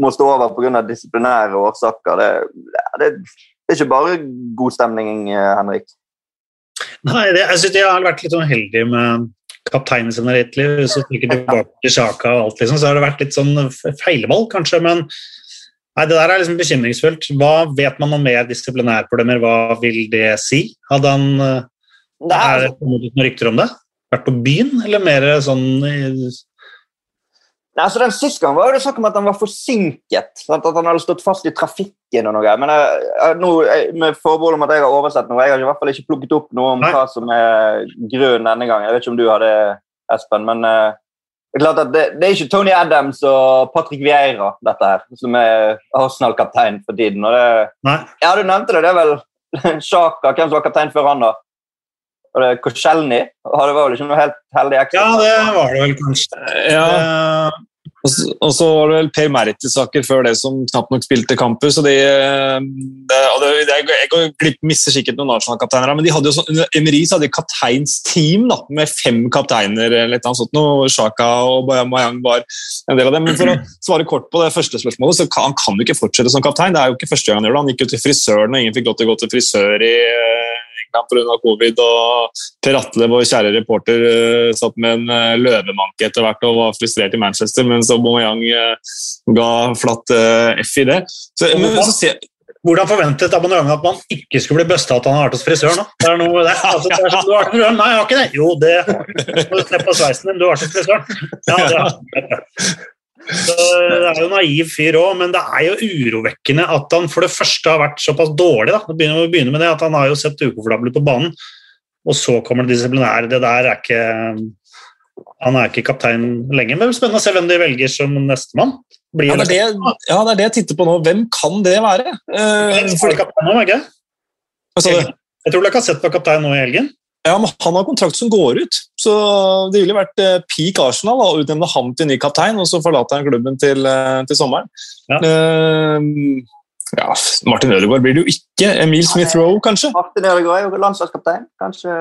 må stå over pga. disiplinære årsaker. Det, det, det er ikke bare god stemning, Henrik. Nei, det, jeg synes de har vært litt sånn heldige med kapteinen sin rettelig. Hvis du trykker tilbake til Sjaka og alt, liksom, så har det vært litt sånn feilvalg, kanskje. Men nei, det der er liksom bekymringsfullt. Hva vet man om mer disiplinærproblemer? Hva vil det si? Hadde han eh, Det Er er, det ut noen rykter om det? Vært på byen, eller mer sånn Nei, altså den Sist gang var det snakk om at han var forsinket. Sant? At han hadde stått fast i trafikken. og noe. Men jeg, jeg, nå, jeg, Med forbehold om at jeg har oversett noe, jeg har i hvert fall ikke plukket opp noe om Nei. hva som er grunnen denne gangen. Jeg vet ikke om du har det, Espen. men Uh, det er klart at det, det er ikke Tony Adams og Patrick Vieira dette her, som er Arsenal-kaptein for tiden. og det, Nei. Ja, du nevnte det. Det er vel Sjaka. Hvem som var kaptein før han, da? Og det var vel ikke noe helt heldig ekstra. Ja, det var det vel kanskje. Ja. Og så- Og så var det vel Per Mertesaker før det som knapt nok spilte campus. og de, det, og det, det, Jeg går glipp, misser sikkert noen Arsenal-kapteiner, her, men de hadde jo sånn, under Emery så hadde de kapteinsteam da, med fem kapteiner. eller et annet sånt, noe. Shaka og Mayang var en del av dem. Men for å svare kort på det første spørsmålet, så kan, han kan jo ikke fortsette som kaptein. Det er jo ikke første gang han gjør det. Han gikk jo til frisøren, og ingen fikk lov til å gå til frisør i eh, England pga. covid. og Per Atle, vår kjære reporter, eh, satt med en eh, løvemanke etter hvert og var frustrert i Manchester, mens Aubameyang eh, ga flatt F i det. Så, men, så ser, Hvordan forventet Aubameyang at man ikke skulle bli busta at han har vært hos frisøren? da? Det er noe der. Altså, det er sånn, du har frisøren? Nei, jeg har ikke det. Jo, det har du. Se på sveisen din, du har vært hos frisøren. Ja, det har. Så det er jo en naiv fyr òg, men det er jo urovekkende at han for det første har vært såpass dårlig. da. Begynner, vi begynner med det, at Han har jo sett ukomfortabel ut på banen, og så kommer det disiplinære. Det der er ikke Han er ikke kaptein lenger, men det blir spennende å se hvem de velger som nestemann. Ja, det er det, ja, det er det jeg titter på nå. Hvem kan det være? Eh, for? Jeg tror dere har sett på kaptein nå i helgen. Ja, men Han har kontrakt som går ut, så det ville vært eh, peak Arsenal da, å utnevne ham til ny kaptein, og så forlater han klubben til, eh, til sommeren. Ja. Uh, Ja, Martin Ødegaard blir det jo ikke. Emil Smith-Roe, kanskje? Martin Ødegaard er jo landslagskaptein. Kanskje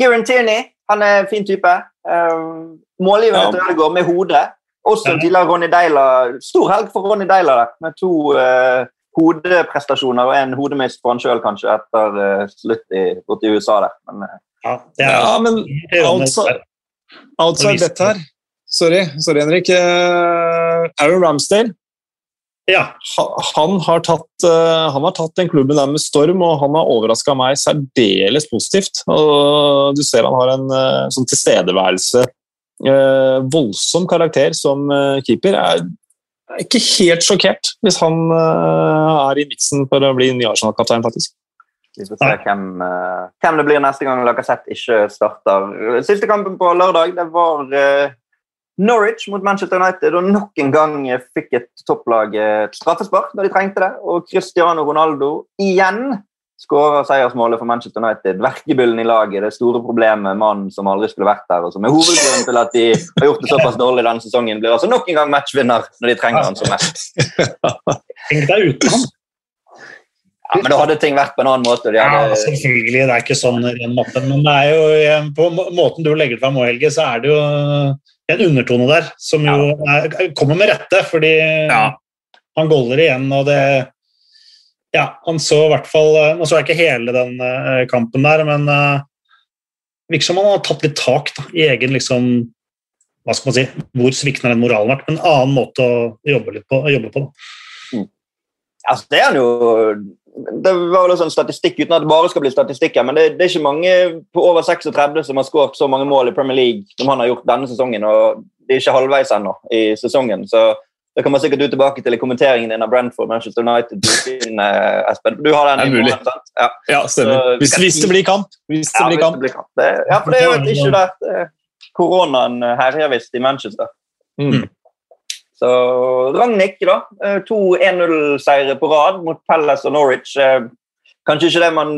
Kieran Tierney. Han er en fin type. Um, Målgivende Ja. til Ødegaard med hodet. Også tidligere Ronny Deila. Stor helg for Ronny Deila med to uh, hodeprestasjoner og en hodemist for han sjøl, kanskje, etter uh, slutt i, borte i USA der. Men uh, Ja, er Ja, men outside, outside dette her Sorry, sorry Henrik. Eh, Aaron Ramsdale Ja, han har, tatt, eh, han har tatt den klubben der med storm, og han har overraska meg særdeles positivt. Og du ser han har en eh, sånn tilstedeværelse. eh, voldsom karakter som eh, keeper. Jeg er ikke helt sjokkert hvis han eh, er i miksen for å bli ny Arsenal-kaptein, faktisk. Vi får se hvem, uh, hvem det blir neste gang Lacassette ikke starter. Siste kampen på lørdag det var uh, Norwich mot Manchester United, og nok en gang eh, fikk et topplag eh, et straffespark når de trengte det. Og Cristiano Ronaldo igjen skårer seiersmålet for Manchester United. Verkebyllen i laget, det store problemet, mannen som aldri skulle vært der, og som er hovedgrunnen til at de har gjort det såpass dårlig denne sesongen, blir altså nok en gang matchvinner når de trenger han som mest. tenk deg uten han. Ja, Men da hadde ting vært på en annen måte. De Ja, selvfølgelig. Det er ikke sånn ren mappe. Men det er jo, eh, på måten du legger det fram, Helge, så er det jo en undertone der som jo er, kommer med rette, fordi Ja. han goller igjen, og det Ja, han så i hvert fall eh, Nå så jeg ikke hele den eh, kampen der, men virker som han har tatt litt tak da, i egen liksom Hva skal man si? Hvor sviktende den moralen vært? Men en annen måte å jobbe litt på. Jobbe på da. Altså, det er han jo Det var vel også en statistikk, uten at det bare skal bli statistikker, men det, det er ikke mange på over 36 som har skåret så mange mål i Premier League som han har gjort denne sesongen, og det er ikke halvveis ennå i sesongen. så det kommer sikkert du tilbake til i kommenteringen din av Brentford Manchester United. Din, eh, Espen. Du har den Det er mulig. sant? Ja. Ja, stemmer. Hvis, hvis det blir kamp. Hvis det Ja, blir hvis kamp. det blir kamp. Det, ja, for det er jo der. Det- Koronaen herjer visst i Manchester. Mm. Så Ragnhild, da. eh, To 1-0-seire på rad mot Palace og Norwich. Eh, Kanskje ikke det man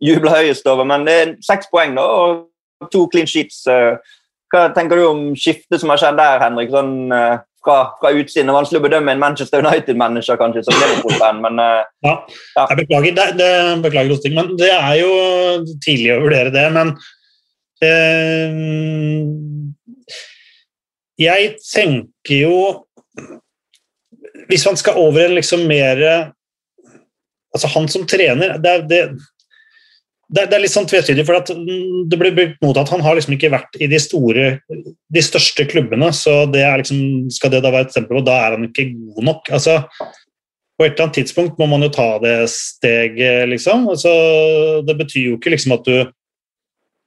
jubler høyest over, men det er seks poeng da, og to clean sheets. Eh, Hva tenker du om skiftet som har skjedd der, Henrik? Sånn, fra, fra utsiden. Det er vanskelig å bedømme en Manchester United-manager kanskje som Liverpool-fan, men Ja, Ja. jeg beklager, det, det, beklager Rosting, men det er jo tidlig å vurdere det. Men eh, jeg tenker jo Hvis man skal over en liksom mer Altså han som trener det, er- det, det, er- litt sånn tvetydig, for at det blir brukt mot at han har liksom ikke vært i de store, de største klubbene. Så det er liksom, skal det da være et stempel på, da er han ikke god nok. altså på et eller annet tidspunkt må man jo ta det steget, liksom. Altså, det betyr jo ikke liksom at du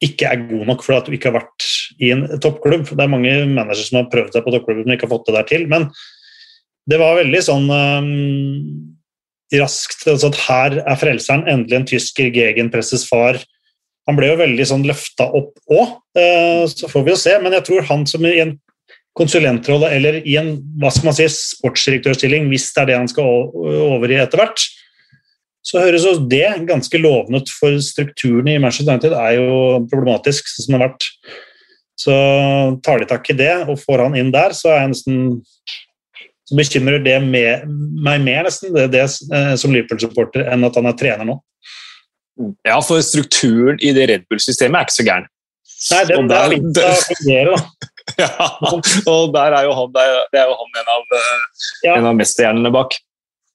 ikke er god nok fordi at du ikke har vært i en toppklubb. Det er mange managere som har prøvd seg på toppklubben, men ikke har fått det der til. Men det var veldig sånn um, raskt altså at her er frelseren, endelig en tysker, Gegenpresses far. Han ble jo veldig sånn løfta opp òg, så får vi jo se. Men jeg tror han som i en konsulentrolle eller i en hva skal man si, sportsdirektørstilling, hvis det er det han skal over i etter hvert, så høres jo det ganske lovende ut, for strukturen i Manchester United er jo problematisk, sånn som det har vært. Så tar de tak i det og får han inn der, så er jeg nesten så bekymrer det med, meg mer nesten, det, det eh, som Liverpool-supporter, enn at han er trener nå. Ja, for strukturen i det Red Bull-systemet er ikke så gæren. Nei, den Og der, der- begynt å fungere, da. Ja, og der er jo han, det er- det er jo han en av, eh, Ja. en av mesterhjernene bak.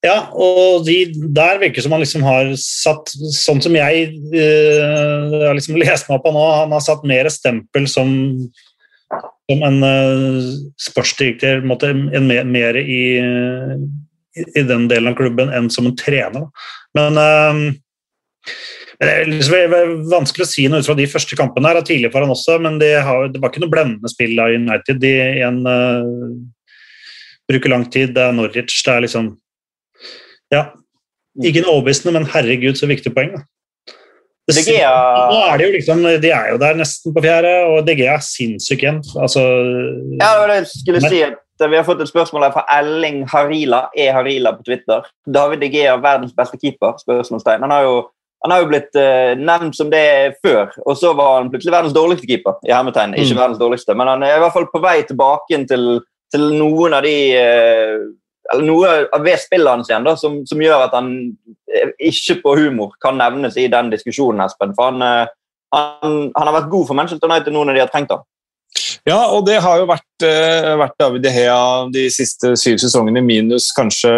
Ja, og de, der virker det som han liksom har satt, sånn som jeg eh, har liksom lest meg opp på nå, han har satt mer stempel som, som en uh, sportsdirektør, måtte, en mer, mer i, i, den delen av klubben enn som en trener. Men eh, det er liksom vanskelig å si noe ut fra de første kampene. her, Tidlig for han også, men det, har, det var ikke noe blendende spill av United. De igjen uh, bruker lang tid. Det er Norwich. Det er liksom Ja. Ikke noe overbevisende, men herregud, så viktig poeng. Da. Det De Gea Nå er de jo liksom, de er jo der nesten på fjerde, og DG er sinnssyk igjen. Altså, Ja, det var det jeg skulle si. at Vi har fått et spørsmål her fra Elling Harila, E. Harila på Twitter. David De Gea, verdens beste keeper? spørsmålstegn. Han har jo, han har jo blitt uh, nevnt som det før, og så var han plutselig verdens dårligste keeper. i hermetegn. Ikke Mm. verdens dårligste, men han er i hvert fall på vei tilbake til, til noen av de eh, eller noe ved spillet hans igjen da, som, som, gjør at han eh, ikke på humor kan nevnes i den diskusjonen, Espen. For han, eh, han, han har vært god for Manchester United nå når de har trengt ham. Ja, og det har jo vært, vært David De Hea de siste syv sesongene, minus kanskje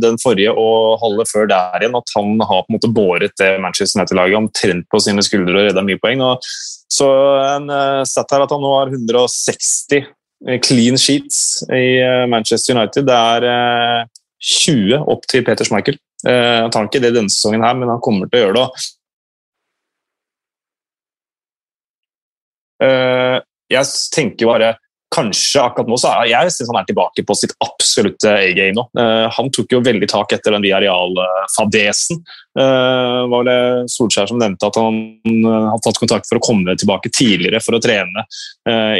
den forrige og halve før der igjen. At han har på en måte båret det Manchester United-laget omtrent på sine skuldre og redda mye poeng. Og så en stat her at han nå har 160 Eh, clean sheets i eh, Manchester United. Det er 20 eh, opp til Peter Schmeichel. Han tar ikke det denne sesongen, her, men han kommer til å gjøre det. Jeg tenker bare kanskje akkurat nå så er jeg synes han er tilbake på sitt absolutte A-game nå. Uh, han tok jo veldig tak etter den Viareal-fadesen. Uh, eh, var det Solskjær som nevnte at han uh, hadde tatt kontakt for å komme tilbake tidligere for å trene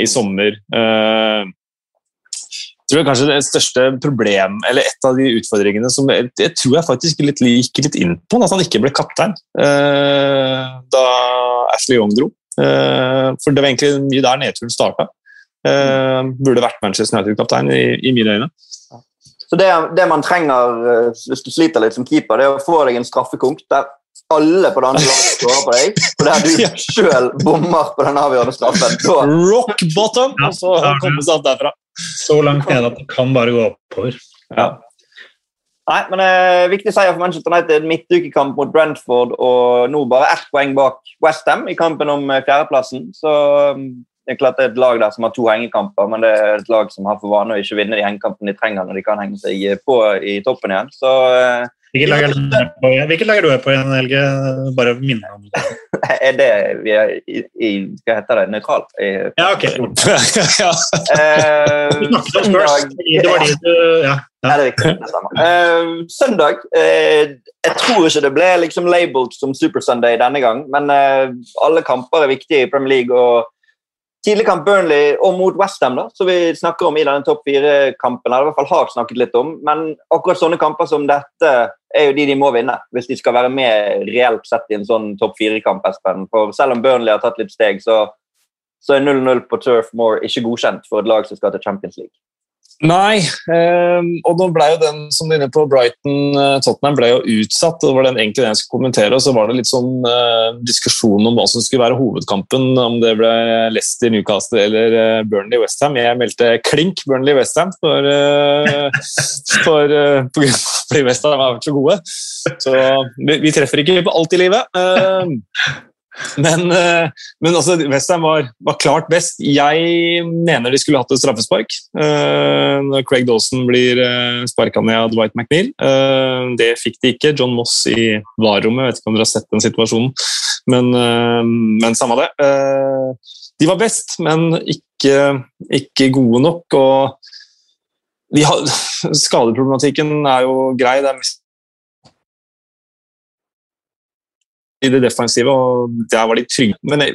i sommer. jeg tror kanskje det største problem, eller Et av de utfordringene som jeg, jeg tror jeg faktisk litt, gikk litt inn på, at han ikke ble kaptein da Ashley Young dro. for Det var egentlig mye der nedturen starta. Uh, burde vært Manchester United-kaptein i, i, mine øyne. Så det, det, man trenger eh, hvis du sliter litt som keeper, det er å få deg en straffekonk der alle på det andre laget skårer på deg, og der du sjøl bommer på den avgjørende straffen. Så. Rock bottom, og så komme seg opp derfra. Så langt ned at det kan bare gå oppover. Ja. Nei, men eh, Viktig seier for Manchester United. Midtukekamp mot Brentford og nå bare ett poeng bak Westham i kampen om eh, fjerdeplassen. Så det er klart det er et lag der som har to hengekamper, men det er et lag som har for vane å ikke vinne de hengekampene de trenger når de kan henge seg på i toppen igjen. Så, eh, Hvilket lag, er du på igjen, Helge? Bare minne om det. er det vi er i, i Hva heter det? Nøytral? Ja, ok. ja. Eh, søndag Det var de du Ja. Ja. det er riktig. Uh, søndag uh, Jeg tror ikke det ble liksom labeled som Super Sunday denne gang, men uh, alle kamper er viktige i Premier League. og Tidlig kamp Burnley og mot Westham, som vi snakker om i denne topp fire-kampen. i hvert fall har snakket litt om, Men akkurat sånne kamper som dette er jo de de må vinne hvis de skal være med reelt sett i en sånn topp fire-kamp. For Selv om Burnley har tatt litt steg, så, så er 0-0 på Turf Moor ikke godkjent for et lag som skal til Champions League. Nei, eh, og nå ble jo den som du er inne på, Brighton-Tottenham ble jo utsatt. og Det var den egentlig den jeg skulle kommentere. og Så var det litt sånn eh, diskusjon om hva som skulle være hovedkampen. Om det ble Leicester, Newcastle eller eh, Burnley-Westham. Jeg meldte klink Burnley-Westham for, eh, for, eh, fordi Westham har vært så gode. Så vi, vi, treffer ikke på alt i livet. Eh, men, eh, men altså, Westham var, var, klart best. Jeg mener de skulle hatt et straffespark uh, når Craig Dawson blir uh, sparka ned av Dwight McNeil. Det fikk de ikke. John Moss i VAR-rommet, vet ikke om dere har sett den situasjonen. Men, men samme det. de var best, men ikke, ikke gode nok. og har, Skadeproblematikken er jo grei. Det er i det defensive, og der var de trygge. Men eh,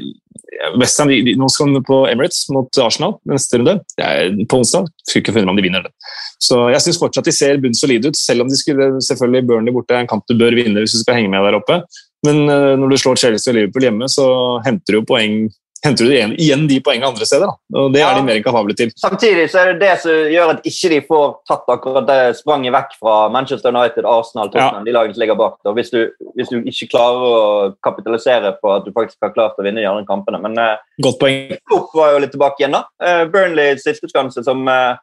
Westham nå skal de på Emirates mot Arsenal neste runde. på onsdag. Skulle ikke funnet om de vinner den. Så jeg syns fortsatt de ser bunnsolide ut, selv om de skulle selvfølgelig Burnley borte en kamp du bør vinne hvis du skal henge med der oppe. Men eh, når du slår Chelsea og Liverpool hjemme, så henter du jo poeng henter du igjen, de poengene andre steder. Da. og Det ja. er de mer kapable til. Samtidig så er det det som gjør at ikke de får tatt akkurat det spranget vekk fra Manchester United, Arsenal, Tottenham, ja. de lagene som ligger bak. Da, hvis, du, hvis, du, ikke klarer å kapitalisere på at du faktisk har klart å vinne de andre kampene. Men uh, Godt poeng. Klopp var jo litt tilbake igjen, da. Uh, Burnley siste skanse, som uh,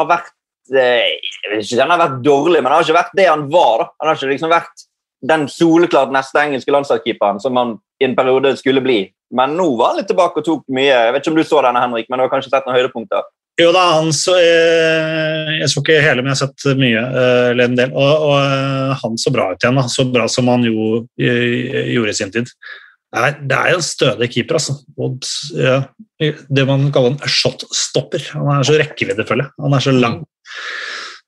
har vært jeg vet ikke han har vært dårlig, men han har ikke vært det han var. da. Han har ikke liksom vært den soleklart neste engelske landslagskeeperen som han i en periode skulle bli. Men nå var han litt tilbake og tok mye. Jeg vet ikke om du så denne, Henrik, men du har kanskje sett noen høydepunkter? Jo da, han så, eh, jeg så ikke hele, men jeg har sett mye. Eh, eller en del, og, og, eh, han så bra ut igjen. Da. Så bra som han jo, gjorde i sin tid. Det er, er en stødig keeper, altså. Og, ja, det man kaller en shotstopper. Han er så rekkeviddefull. Han er så lang.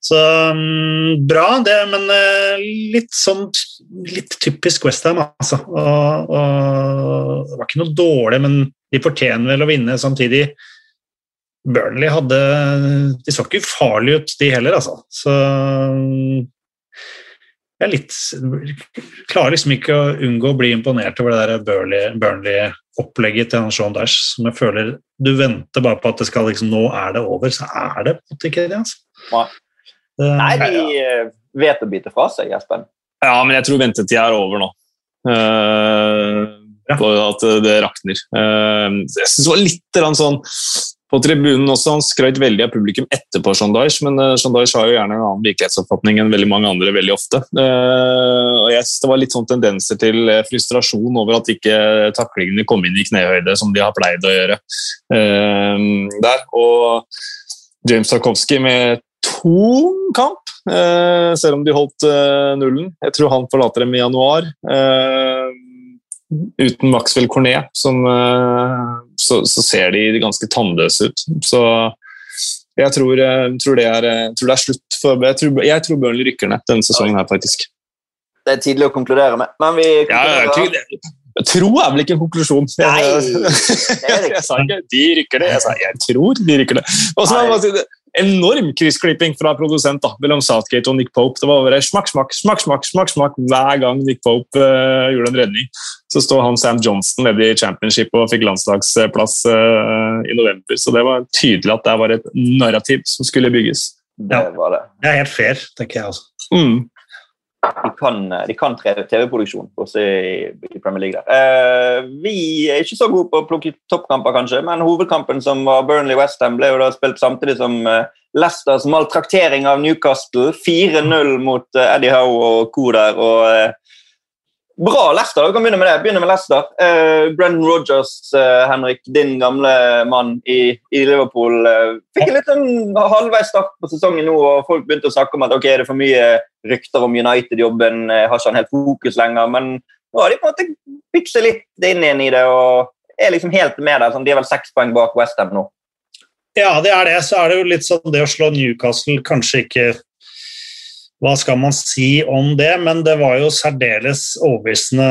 Så um, bra, det, men uh, litt sånn litt typisk Westham, altså. Og, og, det var ikke noe dårlig, men de fortjener vel å vinne samtidig. Burnley hadde De så ikke ufarlige ut, de heller, altså. Så um, jeg er litt Klarer liksom ikke å unngå å bli imponert over det der Burnley-opplegget til Sean Dash, som jeg føler Du venter bare på at det skal liksom Nå er det over, så er det på en måte ikke det. altså. Det- Nei, de eh, vet å bite fra seg, Espen. Ja, men jeg tror ventetida er over nå. Uh, Ja. på at det rakner. Uh, jeg synes det var litt sånn på tribunen også, Han skrøt veldig av publikum etterpå Shandaish, men Shandaish har jo gjerne en annen virkelighetsoppfatning enn veldig mange andre veldig ofte. Eh, og jeg synes Det var litt sånn tendenser til eh, frustrasjon over at ikke taklingene kom inn i knehøyde, som de har pleid å gjøre eh, der. Og James Tarkovsky med tom kamp, eh, selv om de holdt eh, nullen. Jeg tror han forlater dem i januar. Eh, uten Maxwell Cornet, som, så, så ser de ganske tannløse ut. Så jeg tror, tror, det, er, tror det er slutt for Jeg tror, jeg tror Burnley rykker ned denne sesongen her, faktisk. Det er tidlig å konkludere med, men vi Ja, jeg, tror, jeg er vel ikke en konklusjon. Nei, det er ikke. jeg sa ikke 'de rykker det', jeg sa 'jeg tror de rykker det'. Og Enorm kryssklipping fra produsent da, mellom Southgate og Nick Pope. Det var bare smakk, smakk, smakk, smakk, smakk, smakk hver gang Nick Pope uh, gjorde en redning. Så står han Sam Johnson nede i championship og fikk landslagsplass uh, i november. Så det var tydelig at det var et narrativ som skulle bygges. Det var det. Det er helt fair, tenker jeg også. Mm. De kan, de kan TV-produksjon også i, Premier League. der. Eh, vi er ikke så gode på å plukke toppkamper, kanskje, men hovedkampen som var Burnley-Westham, ble jo da spilt samtidig som eh, Leicesters maltraktering av Newcastle. 4-0 mot eh, Eddie Howe og co. der. og eh, Bra Leicester. Vi kan begynne med det. Begynne med Leicester. Uh, Brendan Rodgers, uh, Henrik, din gamle mann i, i Liverpool, uh, fikk en litt sånn halvveis start på sesongen nå, og folk begynte å snakke om at ok, er det for mye rykter om United-jobben, eh, har ikke han helt fokus lenger. Men nå har de på en måte bygd litt inn igjen i det og er liksom helt med der. Sånn, de er vel seks poeng bak Westham nå. Ja, det er det. Så er det jo litt sånn det å slå Newcastle kanskje ikke Hva skal man si om det? Men det var jo særdeles overbevisende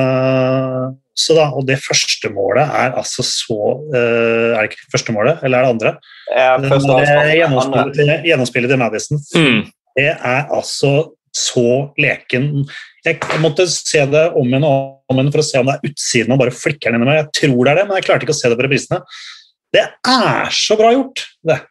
så da. Og det første målet er altså så eh, Er det ikke første målet, eller er det andre? Ja, Det første er. Gjennomspillet til, gjennomspillet til Madison. Mm. Det er altså så leken. Jeg måtte se det om igjen og om igjen for å se om det er utsiden og bare flikker den innom. Jeg tror det er det, men jeg klarte ikke å se det på reprisene. Det er så bra gjort, det.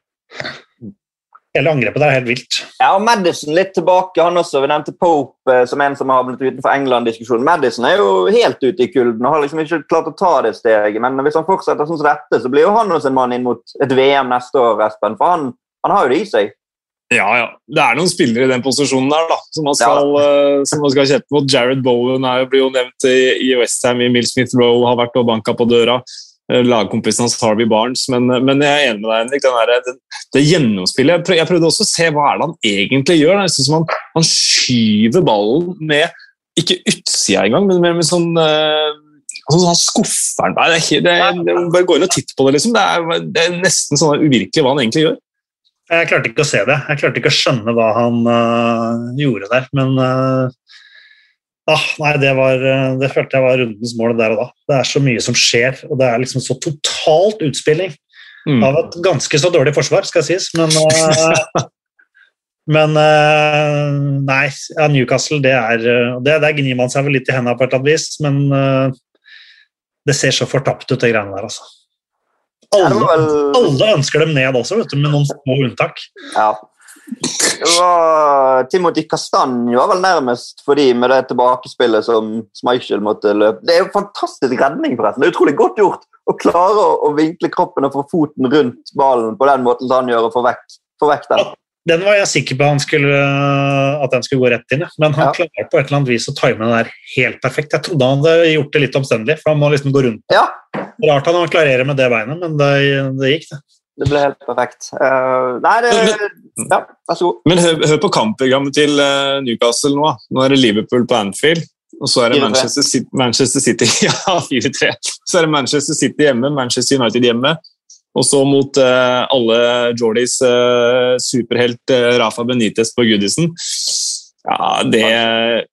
Hele angrepet der er helt vilt. Ja, og Madison litt tilbake. han også. Vi nevnte Pope eh, som en som har blitt utenfor England-diskusjonen. Madison er jo helt ute i kulden og har liksom ikke klart å ta det steget. Men hvis han fortsetter sånn som dette, så blir jo han også en mann inn mot et VM neste år. Espen, For han, han har jo det i seg. Ja, ja. Det er noen spillere i den posisjonen der da, som man skal, ja. som man skal kjempe mot. Jared Bowen er, blir jo nevnt i, i Westham, i Mill Smith Rowe har vært og banka på døra. Eh, Lagkompisen hans Harvey Barnes. Men, men jeg er enig med deg, Henrik. Der, det, det gjennomspillet jeg, prøv, jeg prøvde også å se hva er det han egentlig gjør. Jeg synes han, han skyver ballen med ikke utsida engang, men med, med sånn eh, altså, Han skuffer den. Bare gå inn og titt på det. liksom. Det er, det er nesten sånn uvirkelig hva han egentlig gjør. Jeg klarte ikke å se det. Jeg klarte ikke å skjønne hva han uh, gjorde der. Men uh, ah, nei, det, var, øh, det følte jeg var rundens mål der og da. Det er så mye som skjer, og det er liksom så totalt utspilling Mm. av et ganske så dårlig forsvar, skal sies. Men, uh, men nei, ja, Newcastle, det er det, Der gnir man seg vel litt i hendene på et eller annet vis, men det ser så fortapt ut, de greiene der, altså. Alle, vel alle ønsker dem ned også, vet du, med noen små unntak. Ja. Var Timothy Castagne var vel nærmest for de med det tilbakespillet som Schmeichel måtte løpe. Det er jo fantastisk redning, forresten. Det er utrolig godt gjort å klare å, å vinkle kroppen og få foten rundt ballen på den måten som han gjør, og få vekk, få vekk den. Den var jeg sikker på han skulle, at den skulle gå rett inn, ja. men han Ja. klarer på et eller annet vis å time den der helt perfekt. Jeg trodde han hadde gjort det litt omstendelig, for han må liksom gå rundt. Ja, Rart han klarerer med det beinet, men det, det gikk, det. det ble helt perfekt. Uh, nei, det Ja, vær så god. Men hør, hør på kampprogrammet til eh, Newcastle nå. Nå er det Liverpool på Anfield. Og så er det Manchester City, Manchester City Ja, 4-3. Så er det Manchester City hjemme, Manchester United hjemme. Og så mot eh, alle Jordis eh, superhelt eh, Rafa Benitez på Goodison. Ja, det,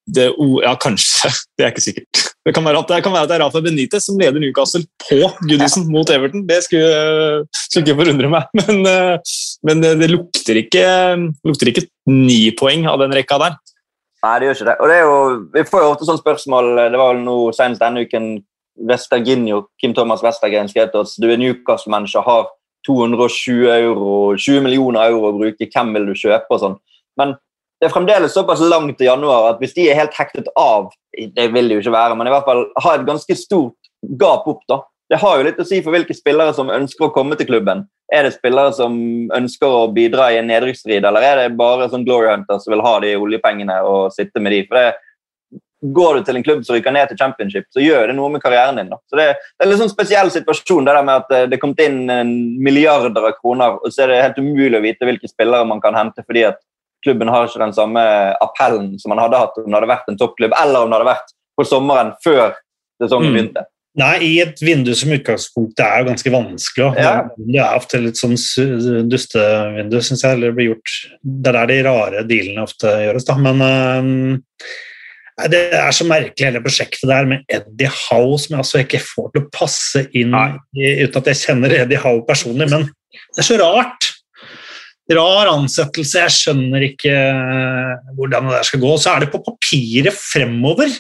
det Ja, kanskje. Det er ikke sikkert. Det kan, være at, det kan være at det er Rafa Benitez som leder Newcastle på Goodison mot Everton. Det skulle, skulle ikke forundre meg. Men, eh, men det, det lukter, ikke, lukter ikke ni poeng av den rekka der. Nei, det gjør ikke det. Og det er jo, vi får jo ofte sånne spørsmål. Det var vel noe senest denne uken Vesterginho, Kim Thomas Westergren skrev til oss du er Newcastle-manager, har 220 euro, 20 millioner euro å bruke, hvem vil du kjøpe? og sånn. Men det er fremdeles såpass langt til januar at hvis de er helt hektet av Det vil det jo ikke være, men i hvert fall ha et ganske stort gap opp, da. Det har jo litt å si for hvilke spillere som ønsker å komme til klubben. Er det spillere som ønsker å bidra i en nedrykksstrid, eller er det bare sånn glory hunter som vil ha de oljepengene og sitte med de? For det, Går du til en klubb som rykker ned til championship, så gjør det noe med karrieren din. Da. Så Det, det er en litt sånn spesiell situasjon det der med at eh, det er kommet inn milliarder av kroner, og så er det helt umulig å vite hvilke spillere man kan hente fordi at klubben har ikke den samme appellen som man hadde hatt om det hadde vært en toppklubb, eller om det hadde vært på sommeren før sesongen mm. begynte. Nei, i et vindu som utgangspunkt er jo ganske vanskelig. Ja. Det er ofte litt sånn dustevindu, syns jeg. Eller blir gjort Det er der de rare dealene ofte gjøres, da. Men uh, det er så merkelig hele prosjektet der med Eddie Howe, som jeg altså ikke får til å passe inn i, uten at jeg kjenner Eddie Howe personlig. Men det er så rart. Rar ansettelse. Jeg skjønner ikke eh, hvordan det der skal gå. Så er det på papiret fremover.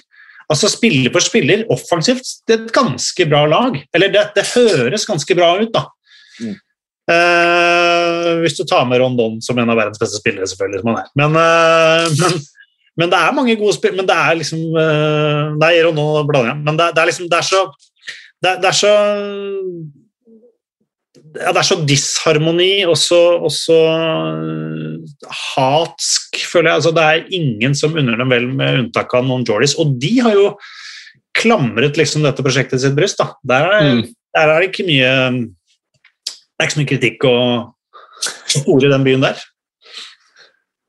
Altså Spiller for spiller, offensivt, det er et ganske bra lag. Eller det, det høres ganske bra ut, da. Mm. Uh, hvis du tar med Rondon som en av verdens beste spillere, selvfølgelig. som han er. Men, uh, men men det er mange gode spill, men det er liksom Det er nå blander jeg. Men det, det, er liksom Det er så Det, det er så ja, det er så disharmoni og så, og så hatsk, føler jeg. Altså, det er ingen som unner dem vel, med unntak av noen Jordis. Og de har jo klamret liksom dette prosjektet sitt bryst. Da. Der, er, mm. der er det ikke mye Det er ikke så mye kritikk å spore i den byen der.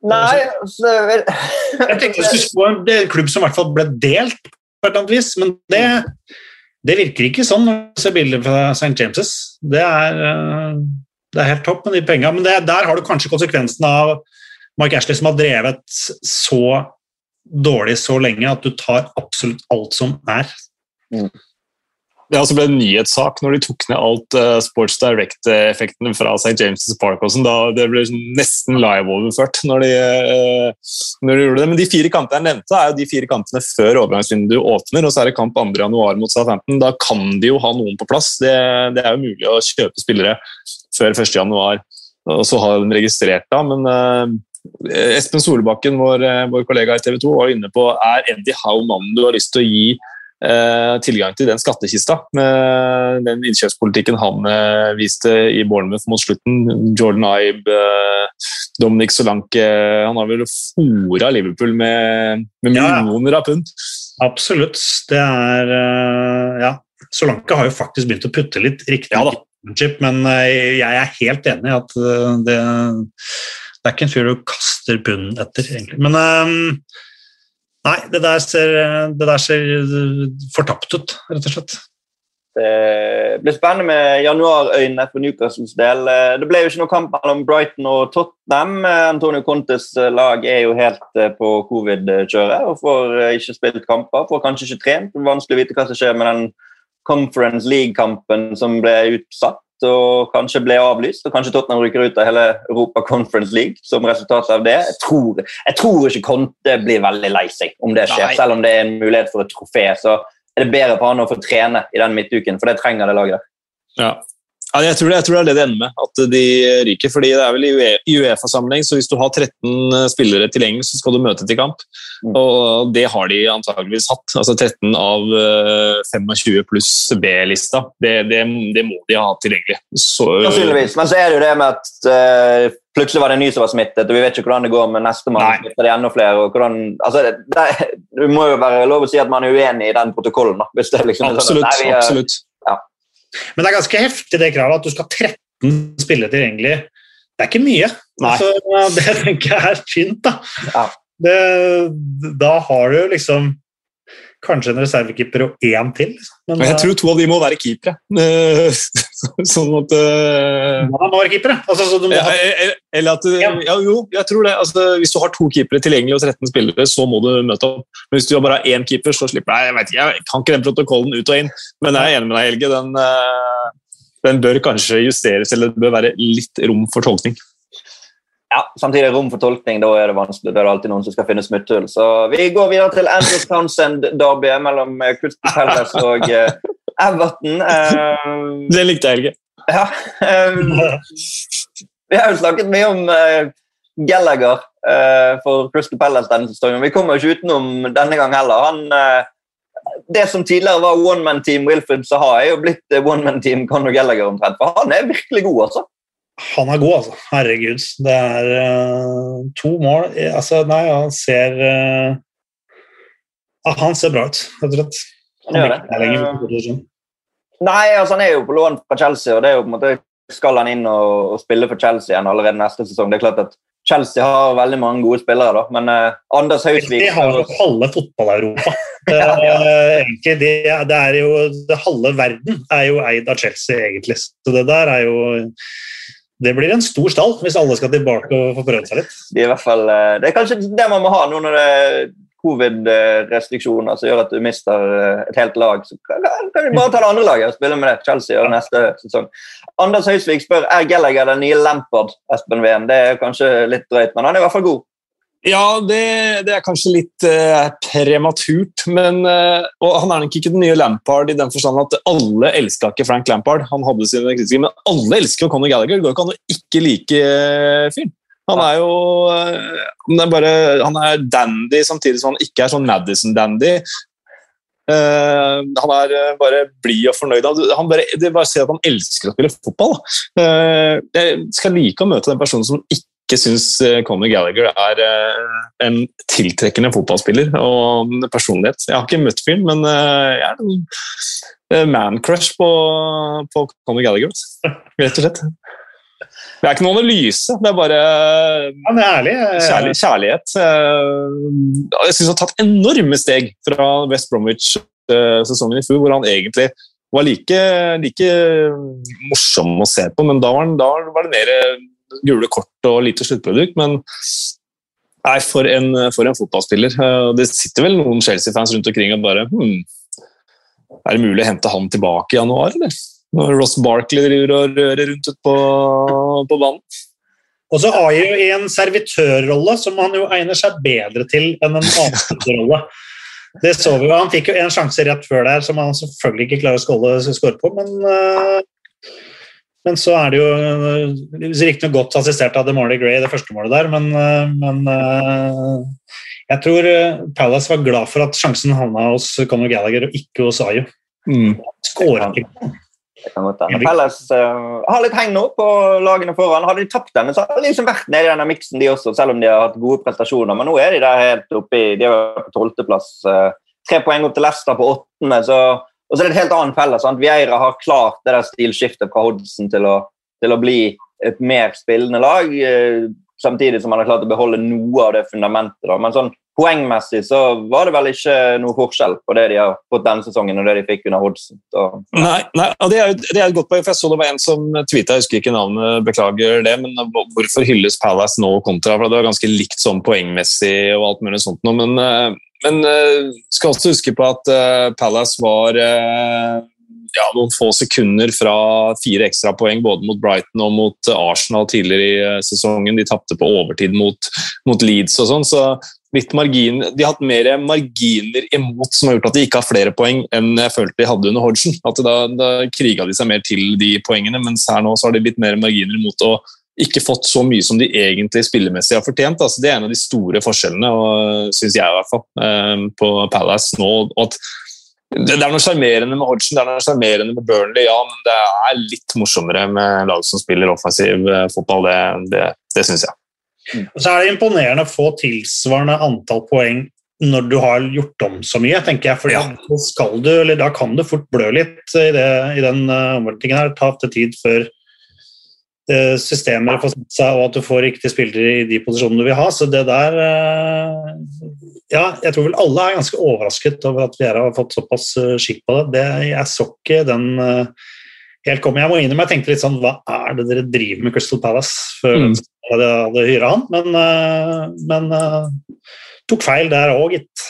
Nei altså, Jeg tenkte jeg skulle spå en, klubb som i hvert fall ble delt på et eller annet vis, men det, det virker ikke sånn når du ser bilder fra St. James'. Det er, eh, det er helt topp med de penga, men det, der har du kanskje konsekvensen av Mike Ashley som har drevet så dårlig så lenge at du tar absolutt alt som er. Mm. Det også ble en nyhetssak når de tok ned alt uh, Sports Direct-effektene fra St. James' Park. Også, da det ble nesten live-overført når, uh, når de gjorde det. Men de fire kampene jeg nevnte, er jo de fire kampene før overgangsvinduet åpner. Og så er det kamp 2.1 mot Southampton. Da kan de jo ha noen på plass. Det, det er jo mulig å kjøpe spillere før 1.1. Og så har de registrert da, men uh, Espen Solbakken, vår, vår kollega i TV 2, var inne på er Eddie Howe mannen du har lyst til å gi tilgang til den skattkista med den innkjøpspolitikken han eh, viste i Bournemouth mot slutten. Jordan Ibe, eh, Dominic Solanke Han har vel fora Liverpool med, med millioner ja, av pund. Absolutt. Det er Ja. Solanke har jo faktisk begynt å putte litt riktig, ja, men jeg er helt enig i at det, det er ikke en fyr du kaster pund etter, egentlig. Men Nei, det der ser, det der ser fortapt ut, rett og slett. Det blir spennende med januarøyne for Newcastles del. Det ble jo ikke noe kamp mellom Brighton og Tottenham. Antonio Contes lag er jo helt eh, på covid-kjøret og får eh, ikke spilt kamper. Får kanskje ikke trent. Vanskelig å vite hva som skjer med den Conference League-kampen som ble utsatt og kanskje ble avlyst. Og kanskje Tottenham ryker ut av hele Europa Conference League som resultat av det. Jeg tror, jeg tror ikke Conte blir veldig lei seg om det skjer. Nei. Selv om det er en mulighet for et trofé, så er det bedre for han å få trene i den midtuken, for det trenger det laget. Ja. Ja, jeg, tror det, jeg, tror det, er det det ender med, at de ryker. fordi det er vel I Uefa-sammenheng, så hvis du har 13 eh, spillere tilgjengelig, så skal du møte til kamp. Mm. Og det har de antageligvis hatt. altså 13 av 25 eh, pluss B-lista. Det, det, det, må de ha tilgjengelig. Sannsynligvis. Men så er det jo det med at uh, plutselig var det en ny som var smittet, og vi vet ikke hvordan det går med nestemann. Smitter det enda flere, og hvordan, altså, det, det, må jo være lov å si at man er uenig i den protokollen. Da, hvis det liksom absolutt. Sånn, nei, vi, absolutt. Men det er ganske heftig det kravet at du skal ha 13 spillere tilgjengelig. Det er ikke mye. Altså, det tenker jeg er fint. Da. Ja. Det, da har du liksom kanskje en reservekeeper og én til. Men, jeg tror to av de må være keepere. sånn at uh, må være keepere? Altså, må. Eller at ja. jo, jeg tror det. Altså, hvis du har to keepere tilgjengelig og 13 spillere, så må du møte opp. Men hvis du bare har én keeper, så slipper jeg, jeg vet ikke, jeg kan ikke den protokollen ut og inn. Men jeg er enig med deg, Helge. Den, den bør kanskje justeres, eller det bør være litt rom for tolkning. Ja, samtidig rom for tolkning. Da er det vanskelig. Det er det alltid noen som skal finne smutthull. Så vi går videre til Andrew Townsend-derby mellom eh, Crystal Palace og uh, Everton. Uh, det likte jeg, ikke. Ja. Um, vi har jo snakket mye om uh, Gallagher uh, for Crystal Palace denne sesongen. Vi kommer jo ikke utenom denne gang heller. Han, det som tidligere var one man team Wilfred Saha, er jo blitt one man team Conor Gallagher omtrent. For han er virkelig god, altså. Han er god, altså. Herregud. Det er uh, to mål Altså, nei, han ser Han ser bra ut, rett og slett. Han gjør det. Nei, altså han er jo på lån fra Chelsea, og det er jo på en måte skal han inn og, og, spille for Chelsea igjen allerede neste sesong. Det er klart at Chelsea har veldig mange gode spillere, da, men uh, Anders Hausvik De har jo halve fotball-Europa. ja, ja. det, det, er jo, det halve verden er jo eid av Chelsea, egentlig. Så det der er jo det blir en stor stall hvis alle skal tilbake og få prøvd seg litt. Det er, fall, eh, det er kanskje det man må ha nå når det er covid-restriksjoner som gjør at du mister eh, et helt lag, så kan, vi bare ta det andre laget og spille med det. Chelsea og neste sesong. Anders Høisvik spør er Gallagher den nye Lampard. Espen Wien. Det er kanskje litt drøyt, men han er i hvert fall god. Ja, det, det er kanskje litt uh, prematurt. Men, uh, og han er nok ikke den nye Lampard i den forstand at alle elska ikke Frank Lampard. Han hadde sine kritiske, Men alle elsker Conor Gallagher. Det går ikke an å ikke like uh, fyren. Han er jo eh, han er, bare, han er dandy samtidig som han ikke er sånn Madison-dandy. Uh, han er uh, bare blid og fornøyd. Han bare, det bare ser at han elsker å spille fotball. Uh, jeg skal like å møte den personen som ikke syns Conor Gallagher er en tiltrekkende fotballspiller og personlighet. Jeg har ikke møtt fyren, men jeg er en man-crush på, på Conor Gallagher. Rett og slett. Det er ikke noen analyse, det er bare ja, det er ærlig. Kjærlig, kjærlighet. Eh, jeg syns han har tatt enorme steg fra West Bromwich-sesongen i fjor, hvor han egentlig var like, like, morsom å se på, men da var, da var det mer gule kort og lite sluttprodukt. Men nei, for en, for en fotballspiller. Eh, det sitter vel noen Chelsea-fans rundt omkring og bare hmm, Er det mulig å hente han tilbake i januar, eller? når Ross Barkley driver og rører rundt ut på, på banen. Og så har jo i en servitørrolle som han jo egner seg bedre til enn en avslutterrolle. Det så vi jo, Han fikk jo en sjanse rett før der som han selvfølgelig ikke klarer å skåre på, men, uh, men så er det jo uh, riktignok godt assistert av DeMarley Gray, det første målet der, men, uh, men uh, jeg tror Palace var glad for at sjansen havna hos Conor Gallagher og ikke hos Ayo. Mm. Skåra ikke. Pelles uh, har litt heng nå på lagene foran. Hadde de tapt denne, så hadde de liksom vært nede i denne miksen, de også, selv om de har hatt gode prestasjoner. Men nå er de der helt oppe i De er på tolvteplass. Uh, tre poeng opp til Leicester på åttende. Så, og så er det et helt annet felle. Sant? Vieira har klart det der stilskiftet fra Hodgson til å, til å bli et mer spillende lag. Uh, samtidig som han har klart å beholde noe av det fundamentet. Da. Men sånn poengmessig så var det vel ikke noe forskjell på det de har fått denne sesongen og det de fikk under Hodgson. Ja. Nei, nei og det er, det er et godt poeng, for jeg så det var en som tweeta, jeg husker ikke navnet, beklager det, men hvorfor hylles Palace nå kontra? for Det var ganske likt sånn poengmessig og alt mulig sånt noe, men, eh, men uh, skal også huske på at uh, Palace var ja, noen få sekunder fra fire ekstrapoeng både mot Brighton og mot Arsenal tidligere i sesongen. De tapte på overtid mot, mot Leeds og sånn, så litt margin, de har hatt mer marginer imot som har gjort at de ikke har flere poeng enn jeg følte de hadde under Hodgson. Da, da kriga de seg mer til de poengene, mens her nå så har de litt mer marginer imot å ikke fått så mye som de egentlig spillemessig har fortjent. Altså, det er en av de store forskjellene, syns jeg i hvert fall, eh, på Palace nå. at det er noe sjarmerende med Hodgson, det er noe sjarmerende med Burnley, ja, men det er litt morsommere med lag som spiller offensiv eh, fotball. Det, det, det syns jeg. Og så er det imponerende å få tilsvarende antall poeng når du har gjort om så mye, tenker jeg. For ja. da, da kan du fort blø litt i, det, i den uh, omveltingen her. Ta til tid før uh, har får seg, og at du får riktige spillere i de posisjonene du vil ha. Så det der uh, Ja, jeg tror vel alle er ganske overrasket over at Viera har fått såpass skikk på det. det jeg så ikke den helt komme. Jeg må innrømme jeg tenkte litt sånn Hva er det dere driver med Crystal Palace? Før mm. jeg hadde, hyra han. Men, men tok feil der òg, gitt.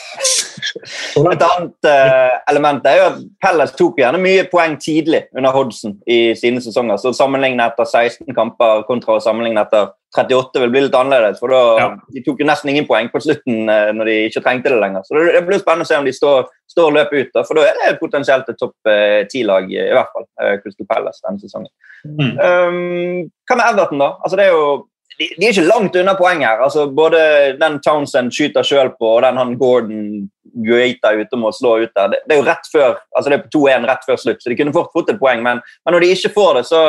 Et annet uh, element er jo at Palace tok gjerne mye poeng tidlig under Hodgson i sine sesonger. Så sammenlignet etter 16 kamper kontra å sammenligne etter 38 vil bli litt annerledes. for da, ja. De tok jo nesten ingen poeng på slutten uh, når de ikke trengte det lenger. Så det, blir spennende å se om de står, står og løper ut. Da, for da er det potensielt et topp uh, ti-lag, i hvert fall, uh, Crystal Palace denne sesongen. Mm. Um, hva med Everton, da? Altså, det er jo de, de er ikke langt unna poeng her. Altså, både den Townsend skyter sjøl på, og den han Gordon Guita ute må slå ut der. Det, det er jo rett før altså det er 2-1 rett før slutt, så de kunne fort fått et poeng. Men, men når de ikke får det, så,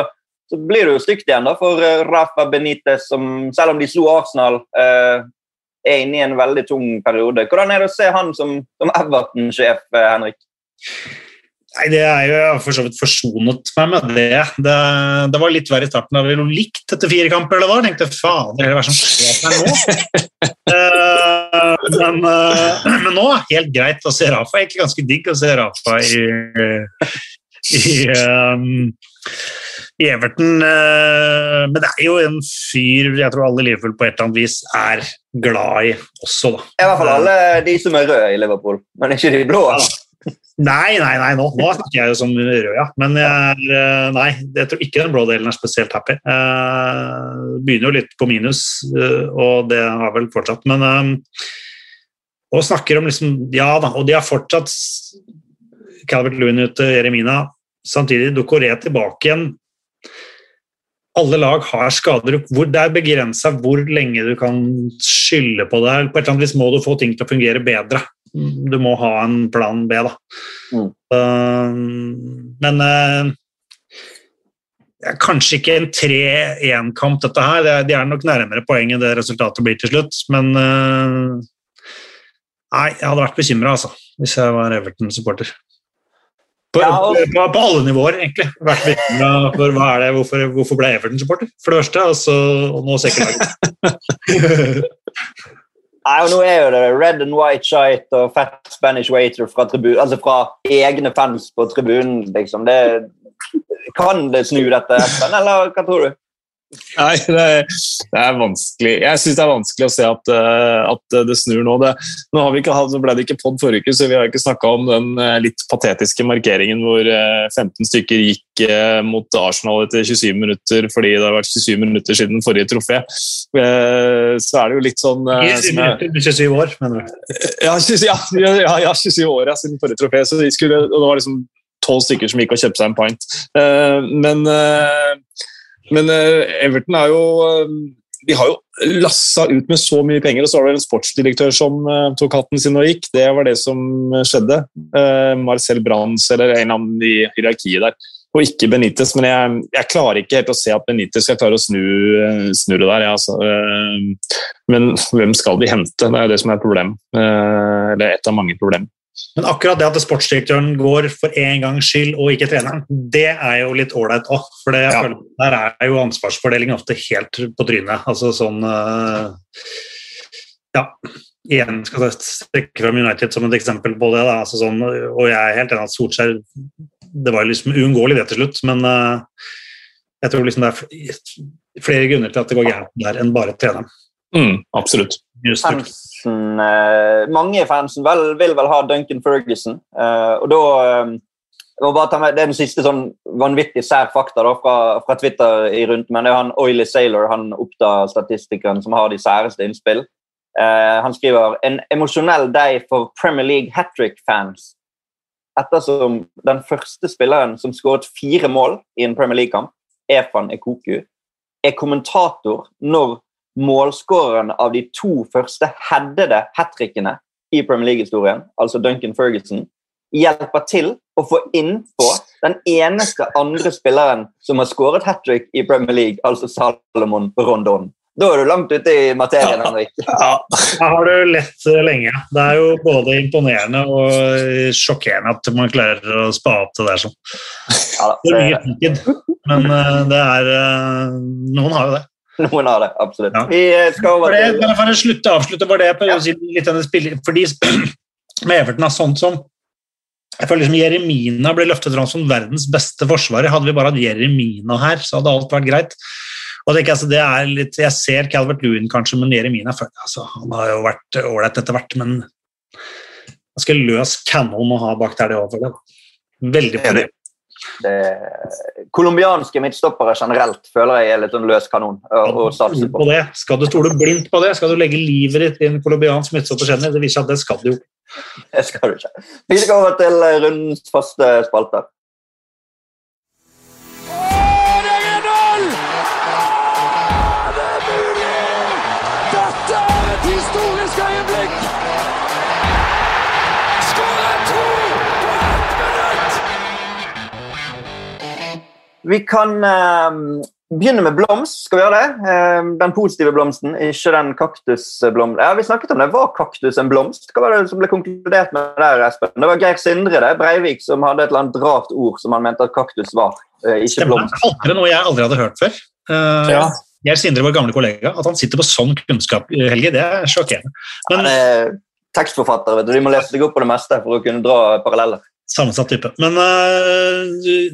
så blir det jo stygt igjen da, for uh, Rafa Benitez, som selv om de slo Arsenal, eh, er inne i en veldig tung periode. Hvordan er det å se han som, som Everton-sjef, uh, Henrik? Nei, Det er jo jeg har for så vidt forsonet meg med det. det. det. var litt verre i starten. Da vi lå likt etter fire kamper, eller hva? Jeg tenkte faen, det er hva som skjer meg nå? uh, men, uh, men, nå er det helt greit å se Rafa. Egentlig ganske digg å se Rafa i, i, um, i Everton. Uh, men det er jo en fyr jeg tror alle Liverpool på et eller annet vis er glad i også, da. I hvert fall alle de som er røde i Liverpool, men ikke de blå. Ja. Nei, nei, nei, nå, nå snakker jeg jo som rød, ja. Men jeg, eh, nei, jeg tror ikke den blå delen er spesielt happy. Eh, begynner jo litt på minus, eh, og det har vel fortsatt. Men Og snakker om liksom Ja da, og de har fortsatt Calvert Lewin ut til Jeremina. Samtidig Dokoré tilbake igjen. Alle lag har skader. Hvor, det er begrensa hvor lenge du kan skylde på det. På et eller annet vis må du få ting til å fungere bedre du må ha en plan B, da. Mm. Uh, men uh, kanskje ikke en 3-1-kamp, dette her. De er nok nærmere poenget det resultatet blir til slutt, men uh, Nei, jeg hadde vært bekymra, altså, hvis jeg var Everton-supporter. På, ja, og... på, på, alle nivåer, egentlig. Vært for hva er det, hvorfor, hvorfor ble Everton-supporter, for det første, og, og nå ser ikke laget. Nei, og Nå er jo det red and white shite og fat Spanish waiter fra, altså fra egne fans på tribunen. liksom. Det, kan det snu dette, Espen, eller hva tror du? Nei, det det er, vanskelig. Jeg syns det er vanskelig å se at, uh, at det snur nå. Det, nå vi ikke, så ble det ikke pod forrige uke, så vi har ikke snakka om den uh, litt patetiske markeringen hvor uh, eh, 15 stykker gikk mot Arsenal etter 27 minutter fordi det har vært 27 minutter siden forrige trofé. så er det jo litt sånn 27 minutter, 27 år, mener du? Ja, 27, ja, ja, ja, 27 år siden forrige trofé. Så de skulle, og det var liksom tolv stykker som gikk og kjøpte seg en pint. men men uh, Everton er jo uh, De har jo lassa ut med så mye penger, og så var det en sportsdirektør som uh, tok hatten sin og gikk. Det var det som skjedde. Marcel Brands eller en av de hierarkiet der. Og ikke Benitez, men jeg, jeg, klarer ikke helt å se at Benitez skal klare å snu, snu det der. Ja, altså. Men hvem skal de hente? Det er jo det som er et problem. Eller et av mange problemer. Men akkurat det at sportsdirektøren går for en gangs skyld og ikke treneren, det er jo litt ålreit òg. For det, ja. der er jo ansvarsfordelingen ofte helt på trynet. Altså sånn uh, Ja, igjen skal jeg strekke fram United som et eksempel på det. Altså sånn, og jeg er helt enig at Solskjær Det var liksom uunngåelig det til slutt, men uh, jeg tror liksom det er flere grunner til at det går gærent der enn bare treneren. Mm, absolutt. Fansen, eh, mange i fansen vel, vil vel ha Duncan Ferguson. Eh, og da eh, med, Det er den siste sånn vanvittig sær fakta da, fra, fra, Twitter i rundt, men det er han Oily Sailor, han Oppda-statistikeren som har de særeste innspill. Eh, han skriver en emosjonell dag for Premier League hat trick-fans. Ettersom den første spilleren som skåret fire mål i en Premier League-kamp, Efan Ekoku, er kommentator når målskåreren av de to første headede hat trickene i Premier League-historien, altså Duncan Ferguson, hjelper til å få innpå den eneste andre spilleren som har skåret hat trick i Premier League, altså Salomon Rondon. Da er du langt ute i materien, Henrik. Ja, da har du lett lenge. Det er jo både imponerende og sjokkerende at man klarer å spa opp det der sånn. Ja, det er mye men eh, det er eh, Noen har jo det. Noen har det, absolutt. Ja. Vi skal over til... For, det, for å slutte, avslutte var det på ja. litt av spillet, fordi med Everton er sånt som jeg føler liksom Jeremina ble løftet fram som verdens beste forsvarer. Hadde vi bare hatt Jeremina her, så hadde alt vært greit. Og det, altså, det er litt, Jeg ser Calvert Lewin kanskje, men Jeremina altså, han har jo vært ålreit etter hvert. Men ganske løs cannon å ha bak der det over det. Veldig på det colombianske midtstoppere generelt føler jeg er litt sånn løs kanon å, satse på. det. Skal du stole blindt på det? Skal du legge livet ditt i en colombiansk midtstopper? Det viser at det skal du jo. Det skal du ikke. Vi skal over til rundens faste spalter. Vi kan eh, begynne med blomst. Skal vi gjøre det? Eh, den positive blomsten, ikke den kaktusblomsten. Ja, vi snakket om det. Var kaktus en blomst? Hva var det som ble konkludert med der, Espen? Det var Geir Sindre det, Breivik som hadde et eller annet rart ord som han mente at kaktus var. Eh, ikke Stemmer. blomst. Kalte noe jeg aldri hadde hørt før. Uh, Ja. Geir Sindre, vår gamle kollega, at han sitter på sånn kunnskap, Helge, det er sjokkerende. Men Eh, tekstforfattere, vet du. De må lese deg opp på det meste for å kunne dra paralleller. Sammensatt type. Men eh,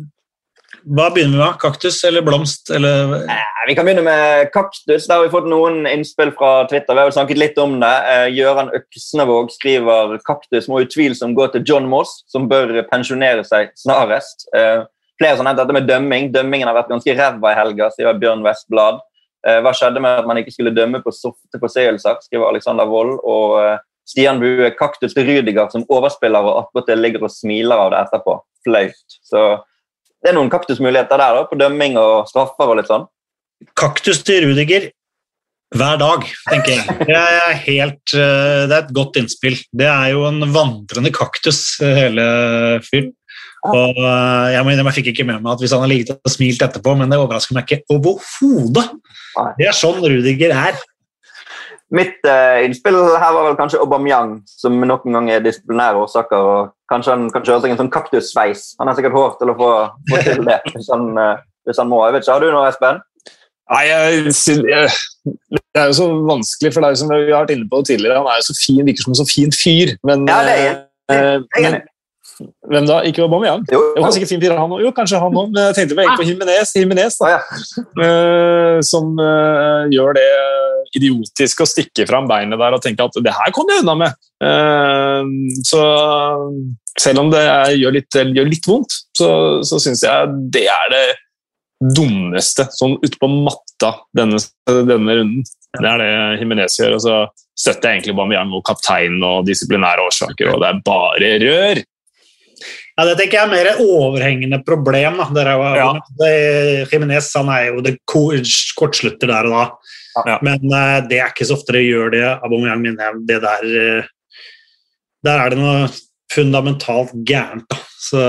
hva begynner vi med? Kaktus eller blomst? Eller Vi kan begynne med kaktus. Der har vi fått noen innspill fra Twitter. Vi har jo snakket litt om det. Eh, Gøran Øksnevåg skriver kaktus må utvilsomt gå til John Moss, som bør pensjonere seg snarest. Eh, Flere som har nevnt dette med dømming. Dømmingen har vært ganske ræva i helga, sier Bjørn Westblad. Eh, Hva skjedde med at man ikke skulle dømme på softe forseelser, skriver Alexander Wold. Og Stian Bue, kaktus til Rydiger som overspiller og attpåtil ligger og smiler av det etterpå. Flaut. Det er noen kaktusmuligheter der, da, på dømming og straffer og litt sånn. kaktus til Rudiger hver dag, tenker jeg. Det er, helt, eh, det er et godt innspill. Det er jo en vandrende kaktus, eh, hele fyren. Og eh, jeg, må innrømme, jeg fikk ikke med meg at hvis han har ligget og smilt etterpå, men det overrasker meg ikke overhodet. Det er sånn Rudiger er. Mitt uh, innspill her var vel kanskje Aubameyang, som noen ganger er disiplinære årsaker. og Kanskje han kan kjøre seg en sånn kaktussveis. Han har sikkert hår til å få, få til det hvis han, eh, hvis han må. Jeg vet ikke, Har du noe, Espen? Nei, jeg, jeg, Det er jo så vanskelig, for det er jo som vi har vært inne på tidligere, han er jo så fin, virker som en så fin fyr. Men, Ja, det er jeg. Det er jeg. men hvem da? Ikke Aubameyang? Jo, jo. var sikkert fin fyr, han. Jo, kanskje han òg. Men jeg tenkte vel på Jimenez, Jimenez Å, da, ja. eh, som uh, gjør det idiotisk å stikke fram beinet der og tenke at det her kom jeg unna med. Uh, så selv om det er, gjør, litt, gjør litt vondt, så, så syns jeg det er det dummeste sånn ute på matta denne, denne runden. Det er det Jimenez gjør. Og så støtter jeg egentlig Aubameyang og kapteinen og disiplinære årsaker, og det er bare rør. Ja, Det tenker jeg er mer et overhengende problem. Da. Der er jo, Ja. det, Jimenez han er jo det kortslutter der og da. Ja. Men uh, det er ikke så ofte det gjør det. Aubameyang jeg det der uh, Der er det noe fundamentalt gærent. Da. Så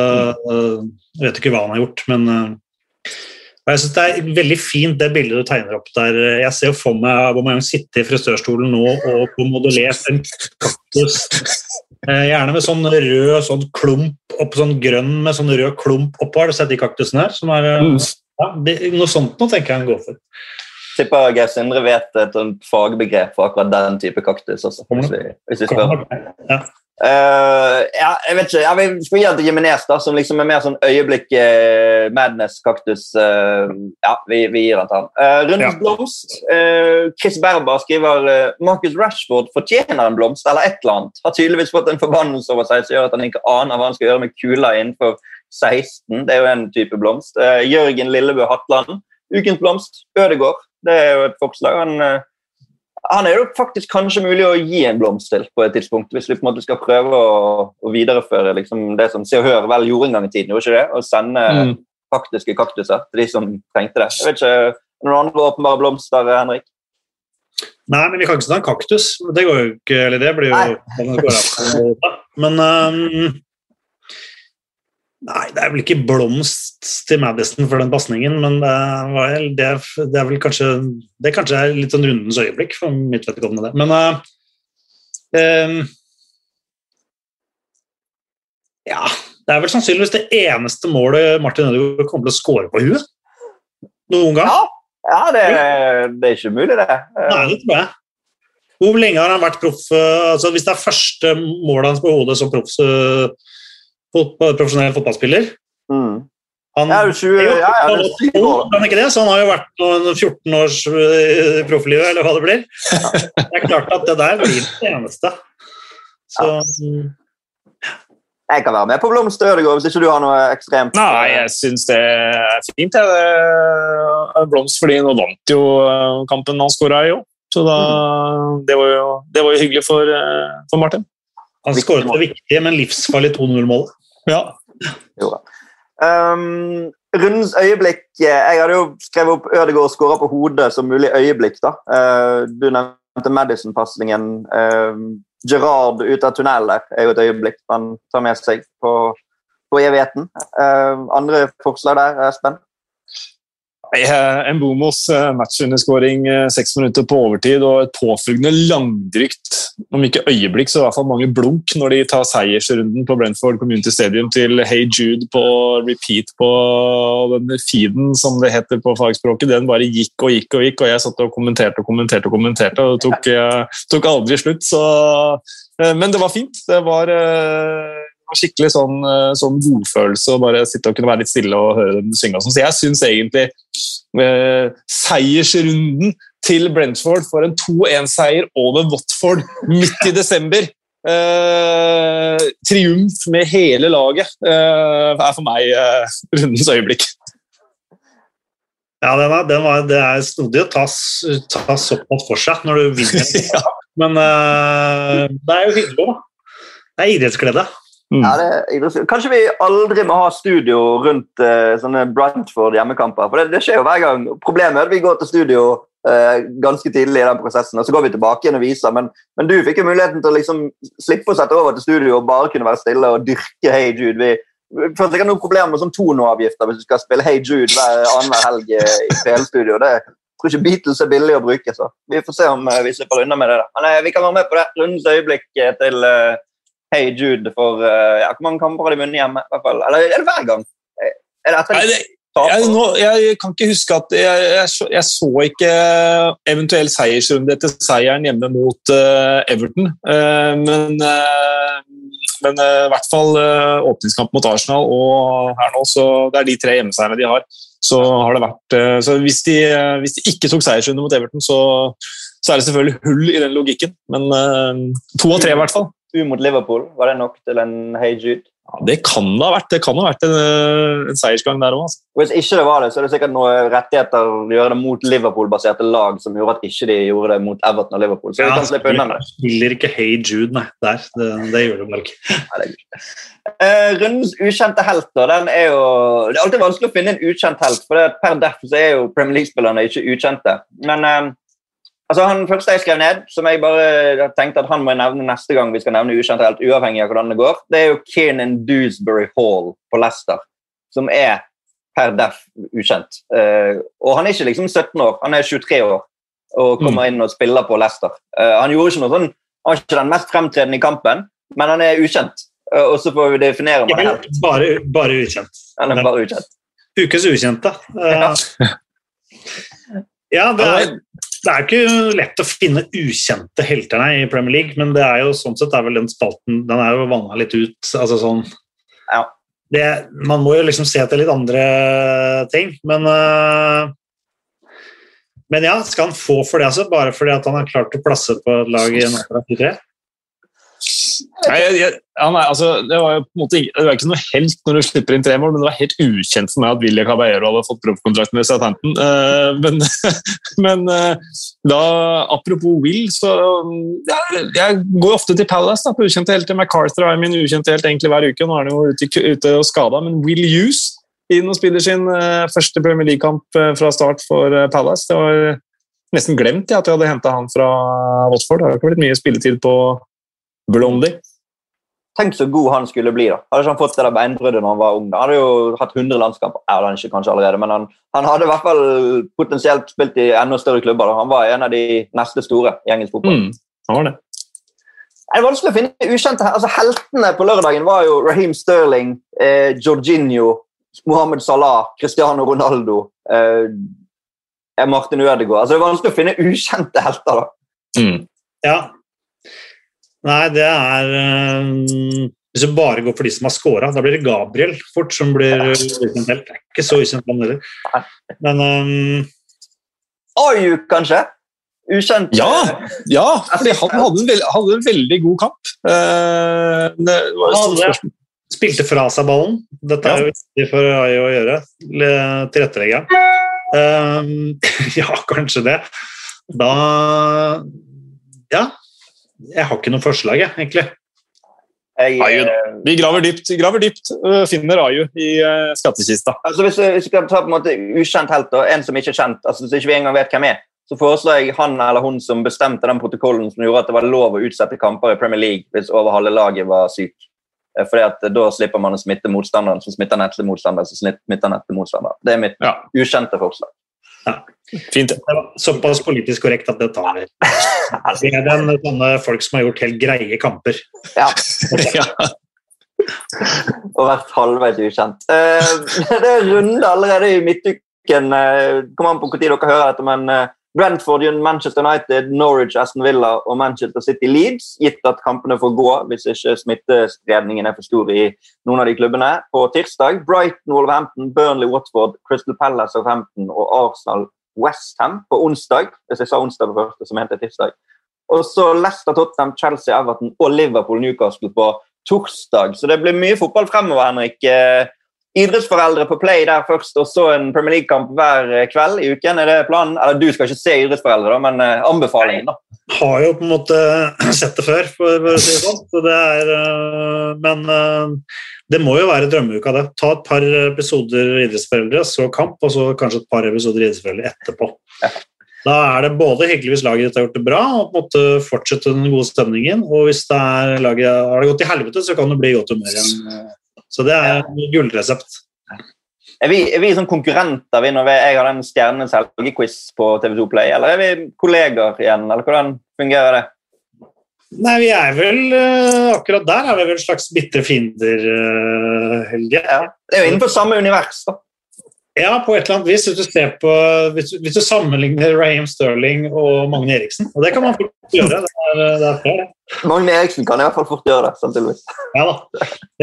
uh, Jeg vet ikke hva han har gjort, men eh, jeg synes Det er veldig fint det bildet du tegner opp der. Jeg ser jo for meg Aubameyang sitte i frisørstolen nå og få modellert en kaktus. Eh, Gjerne med sånn rød sånn klump opp sånn grønn med sånn rød klump oppå. Har du sett de kaktusene her? Som er, eh, Mm. ja, det, noe sånt nå tenker jeg han går for. Tipper Geir Sindre vet et fagbegrep for akkurat den type kaktus. Også, hvis vi, hvis vi spør. Ja. Eh, ja, jeg vet ikke. Jeg gi den til Jimenez, da, som liksom er mer sånn øyeblikk uh, madness-kaktus. Uh, ja, vi, vi gir den til han. Uh, Rundens Ja. blomst. Eh, Chris Berber skriver eh, Marcus Rashford fortjener en blomst eller et eller annet. Har tydeligvis fått en forbannelse over seg som gjør at han ikke aner hva han skal gjøre med kula innenfor 16. Det er jo en type blomst. Eh, Jørgen Lillebø Hatland. Ukens blomst. Ødegård. Det er jo et forslag. Han eh, han er jo faktisk kanskje mulig å gi en blomst til på et tidspunkt, hvis vi på en måte skal prøve å, å videreføre liksom, det som Se og Hør vel gjorde en gang i tiden, gjorde ikke det? Å sende Mm. faktiske kaktuser til de som trengte det. Jeg vet ikke, Noen andre åpenbare blomster, Henrik? Nei, men vi kan ikke ta en kaktus. Det går jo ikke, eller det blir jo det går. Men ehm, Nei, det er vel ikke blomst til Madison for den pasningen, men det er, det, er, det er vel kanskje Det kanskje er litt sånn rundens øyeblikk for mitt vedkommende. det. Men uh, ehm, Ja, det er vel sannsynligvis det eneste målet Martin Ødegaard kommer til å score på huet. Noen gang. Ja, ja det, det er ikke umulig, det. Nei, det tror jeg. Hvor lenge har han vært proff? eh, Altså, hvis det er første målet hans på hodet som proff, så profesjonell fotballspiller Mm. han, Ja, det er 20, ja, ja, det er syv år. Kan ikke det? Så han har jo vært noen 14 års eh, profflivet, eller hva det blir. Det er klart at det der blir det eneste. Så ja. Jeg kan være med på blomst Ødegaard hvis ikke du har noe ekstremt. Nei, jeg syns det er fint. Jeg. Blomst fordi nå vant jo eh, kampen han skåra i òg. Så da, det, var jo, det var jo hyggelig for, eh, for Martin. han skåret det viktige, men livsfarlige 2-0-målet. Ja. Jo da. Um, rundens øyeblikk eh, Jeg hadde jo skrevet opp Ødegaard skåra på hodet som mulig øyeblikk. da. Uh, du nevnte Madison-pasningen. Uh, Gerard ut av tunnelen der er jo et øyeblikk man tar med seg på, på evigheten. Uh, andre forslag der, Espen? Eh, Mbomos eh, matchunderskåring eh, seks minutter på overtid og et påfølgende langdrygt, om ikke øyeblikk, så i hvert fall mange blunk når de tar seiersrunden på Brentford Community Stadium til Hey Jude på repeat på den feeden, som det heter på fagspråket. Den bare gikk og gikk og gikk, og jeg satt og kommenterte og kommenterte og kommenterte, og det tok, tok aldri slutt. Så, men det var fint. Det var skikkelig sånn, sånn godfølelse å bare sitte og kunne være litt stille og høre dem synge. Så jeg syns egentlig eh, seiersrunden til Brentford for en 2-1-seier over Watford midt i desember eh, Triumf med hele laget eh, er for meg eh, rundens øyeblikk. Ja, den er, den var, det er snodig å ta, ta såpass for seg når du vinner. ja. Men uh, det er jo hyggelig, da. Det er idrettsglede. Mm. Ja, det, kanskje vi aldri må ha studio rundt uh, sånne Brantford hjemmekamper. for det, det, skjer jo hver gang. Problemet er at vi går til studio uh, ganske tidlig i den prosessen, og så går vi tilbake igjen og viser. Men, men du fikk jo muligheten til å liksom slippe å sette over til studio og bare kunne være stille og dyrke Hey Jude. Vi, får sikkert noen problemer med sånn tonoavgifter hvis du skal spille Hey Jude hver annenhver helg i PL-studio. det jeg tror ikke Beatles er billig å bruke, så vi får se om vi slipper unna med det. Da. Men vi kan være med på det. Rundens øyeblikk til Hey Jude for uh, ja, Hvor mange kamper har de vunnet hjemme? I hvert fall. Eller er det hver gang? Er det etter det, jeg, nå, jeg, kan ikke huske at jeg, jeg, så, jeg så ikke eventuell seiersrunde etter seieren hjemme mot uh, Everton. Uh, men, men i hvert fall åpningskamp mot Arsenal og her nå, så det er de tre hjemmeseierne de har. Så har det vært så hvis de, hvis de ikke tok seiersrunde mot Everton, så, så, er det selvfølgelig hull i den logikken. Men to av tre, i hvert fall. U mot Liverpool, var det nok til en Hey Jude? Ja, det kan det ha vært. Det kan ha vært en, eh, en seiersgang der òg. Altså. Hvis ikke det var det, så er det sikkert noen rettigheter å gjøre det mot Liverpool-baserte lag som gjorde at ikke de gjorde det mot Everton og Liverpool. Så ja, de kan slippe unna det. Spiller ikke Hey Jude, nei. Der. Det, det gjør de vel ikke. uh, rundens ukjente helt, da, den er jo Det er alltid vanskelig å finne en ukjent helt, for per deff så er jo Premier League-spillerne ikke ukjente. Men uh, Altså, han første jeg skrev ned, som jeg bare tenkte at han må nevne neste gang vi skal nevne ukjent helt, uavhengig av hvordan det går, det er jo Kiernan Dewsbury Hall på Leicester, som er per deff ukjent. Uh, og han er ikke liksom 17 år, han er 23 år og kommer mm. inn og spiller på Leicester. Uh, han gjorde ikke noe sånn, han var ikke den mest fremtredende i kampen, men han er ukjent. Uh, og så får vi definere om han er. Bare, bare ukjent. Han er bare ukjent. Ukes ukjente. Ja. ja, det er det er ikke lett å finne ukjente helter i Premier League, men det er jo sånn sett er vel den spalten Den er jo vanna litt ut. altså sånn ja. det, Man må jo liksom se etter litt andre ting, men uh, Men ja, skal han få for det, altså? Bare fordi at han har klart å plasse på et lag i en 83? Nei, jeg, jeg, nei, altså, det var jo på en måte det var ikke noe helt når du slipper inn tre mål, men det var helt ukjent for meg at Willy Caballero hadde fått proffkontrakt med Southampton. Uh, men, men uh, da, apropos Will, så ja, Jeg går ofte til Palace da, på ukjente helter. MacArthur er min ukjente helt egentlig hver uke. Nå er han jo ute, ute og skada, men Will Hughes inn og spiller sin uh, første Premier League-kamp fra start for Palace. Det var nesten glemt ja, at jeg hadde henta han fra Watford. Det har ikke blitt mye spilletid på Blondie. Tenk så god han skulle bli. da. Hadde ikke han fått det der beinbruddet når han var ung? Han hadde jo hatt 100 landskamper. Ja, han ikke kanskje allerede, men han, han, hadde i hvert fall potensielt spilt i enda større klubber. Da. Han var en av de neste store i engelsk fotball. Mm, han var det. Det er vanskelig å finne ukjente altså Heltene på lørdagen var jo Raheem Sterling, eh, Jorginho, Mohammed Salah, Cristiano Ronaldo, eh, Martin Ødegaard. Altså, det er vanskelig å finne ukjente helter. da. Mm. Ja, Nei, det er um, Hvis du bare går for de som har scora, da blir det Gabriel fort som blir ukjent er Ikke så ukjent, han heller. Men um, Ayu, kanskje? Ukjent? Ja, ja fordi han hadde en, veld, hadde en veldig god kamp. Uh, han spilte fra seg ballen. Dette er jo viktig for Ayu å gjøre. Tilretteleggeren. Um, ja, kanskje det. Da Ja, jeg har ikke noe forslag, jeg, egentlig. Jeg, Aju, da. vi graver dypt, graver dypt finner Aju i uh, skattkista. Altså hvis, hvis vi skal ta på en måte ukjent helt, og en som ikke er kjent, altså hvis ikke vi engang vet hvem er, så foreslår jeg han eller hun som bestemte den protokollen som gjorde at det var lov å utsette kamper i Premier League hvis over halve laget var syk. Eh, Fordi at Da slipper man å smitte motstanderen, som smitter neste motstander, som smitter neste motstander. Det er mitt Ja. ukjente forslag. Fint, det. Var såpass politisk korrekt at det tar vi. Det er den, sånne folk som har gjort helt greie kamper. Ja, Ja. Og vært halvveis ukjent. Eh, det er runde allerede i midtuken. Det Kommer an på når dere hører dette, men eh, Brentford, Manchester United, Norwich, Aston Villa og Manchester City Leeds, gitt at kampene får gå hvis ikke smittespredningen er for stor i noen av de klubbene. På tirsdag Brighton, Wolverhampton, Burnley, Watford, Crystal Palace, Southampton og Arsenal Westham på onsdag. Hvis jeg sa onsdag på første, så mente jeg tirsdag. Og så Leicester, Tottenham, Chelsea, Everton og Liverpool, Newcastle på torsdag. Så det blir mye fotball fremover, Henrik. Eh, idrettsforeldre på play der først, og så en Premier League-kamp hver eh, kveld i uken. Er det planen? Eller du skal ikke se idrettsforeldre, da, men eh, anbefalingen, da. Har jo på en måte sett det før, for, å si det sånn. Så det er, øh, men det må jo være drømmeuka, det. Ta et par episoder idrettsforeldre, så kamp, og så kanskje et par episoder idrettsforeldre etterpå. Da er det både hyggelig hvis laget ditt har gjort det bra, og på en måte fortsette den gode stemningen. Og hvis det er laget har det gått til helvete, så kan det bli godt humør igjen. Så det er en gullresept. Er vi, er vi sånn konkurrenter vi når vi, jeg har den Stjernenes helgequiz på TV2 Play, eller er vi kolleger igjen, eller hvordan fungerer det? Nei, vi er vel øh, Akkurat der er vi vel slags bitre fiender, øh, Helge. Ja. Det er jo innenfor samme univers, da. Ja, på et eller annet vis. Hvis du, på, hvis, hvis du sammenligner Raheem Sterling og Magne Eriksen. Og det kan man fort gjøre. Det er, det er. Magne Eriksen kan i hvert fall fort gjøre det. sannsynligvis. Ja da,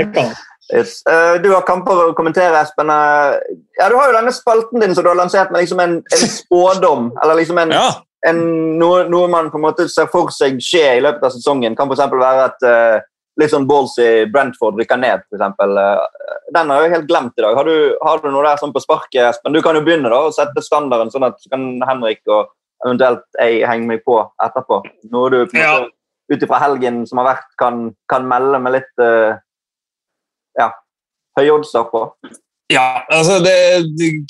det kan man. Yes. Eh, du har kamper å kommentere, Espen. Eh, ja, Du har jo denne spalten din som du har lansert med liksom en, en spådom. Eller liksom en, ja. en, noe, noe man på en måte ser for seg skje i løpet av sesongen. Kan f.eks. være at uh, litt sånn ballsy Brentford rykker ned. For eksempel. Den har jeg helt glemt i dag. Har du, har du noe der sånn på sparket, Espen? Du kan jo begynne da, å sette standarden, sånn at så kan Henrik og eventuelt jeg henge meg på etterpå. Noe du på en Ja. ut ifra helgen som har vært, kan, kan melde med litt ja, høye oddser på. Ja, altså det,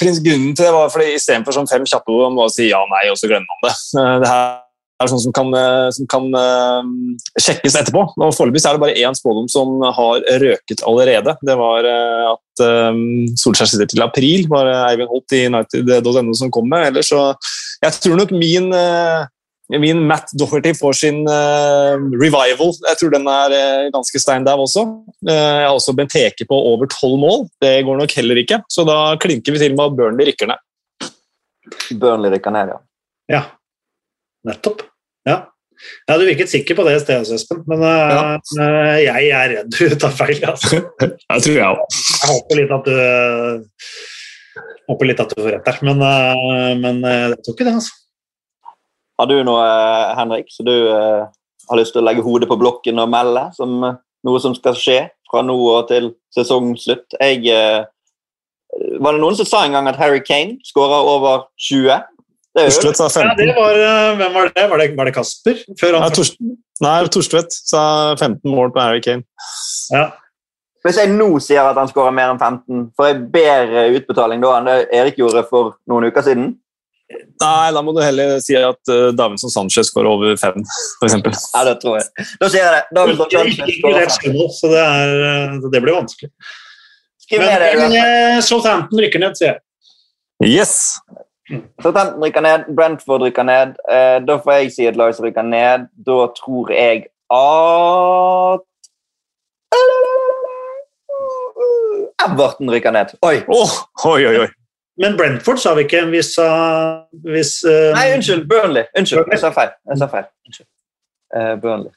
Grunnen til det var fordi istedenfor sånn fem kjappe ord om å si ja nei, og så glemmer man det. Det her er sånn som kan, eh, som kan eh, sjekkes etterpå. og Foreløpig er det bare én spådom som har røket allerede. Det var eh, at um, Solskjær sitter til april, var Eivind Holt i United.no som kom med. Ellers så Jeg tror nok min eh, Min Matt Doherty får sin uh, revival. Jeg tror den er uh, ganske stein dau også. Uh, jeg har også Benteke på over tolv mål. Det går nok heller ikke. Så da klinker vi til med at Burnley rykker ned. Burnley rykker ned, ja. Ja, nettopp. Ja. ja, du virket sikker på det i sted også, Espen. Men ja. jeg er redd du tar feil. Altså. Jeg tror jeg òg. Jeg håper litt at du håper litt at du får rett der. Men, men jeg tror ikke det, altså. Har du noe, eh, Henrik, så du eh, har lyst til å legge hodet på blokken og melde som eh, noe som skal skje fra nå og til sesongslutt? Jeg, var det noen som sa en gang at Harry Kane skårer over 20? Det er Torstvedt sa Ja, det 15. var, hvem var det? Var det, var det Kasper? Han Torst- Nei, Torstvedt sa 15 mål på Harry Kane. ja. Hvis jeg nå sier at han skårer mer enn 15, får jeg bedre utbetaling da enn det Erik gjorde for noen uker siden? Nei, da må du heller si at uh, Davinson Sanchez går over fem, f.eks. Ja, det tror jeg. Da sier jeg det. Davinson Sanchez går over fem. Så det, er, øh, det blir vanskelig. Skriv Men, ned det. men øh, Southampton rykker ned, sier jeg. Yes! Southampton rykker ned, Brentford rykker ned. Eh, da får jeg si at Lars rykker ned. Da tror jeg at Everton rykker ned. Oi! Oh, oi, oi, oi. Men Brentford sa vi ikke. Vi sa hvis, uh... Nei, unnskyld. Burnley. Unnskyld, jeg sa feil. Jeg sa feil. Unnskyld. Eh, Burnley.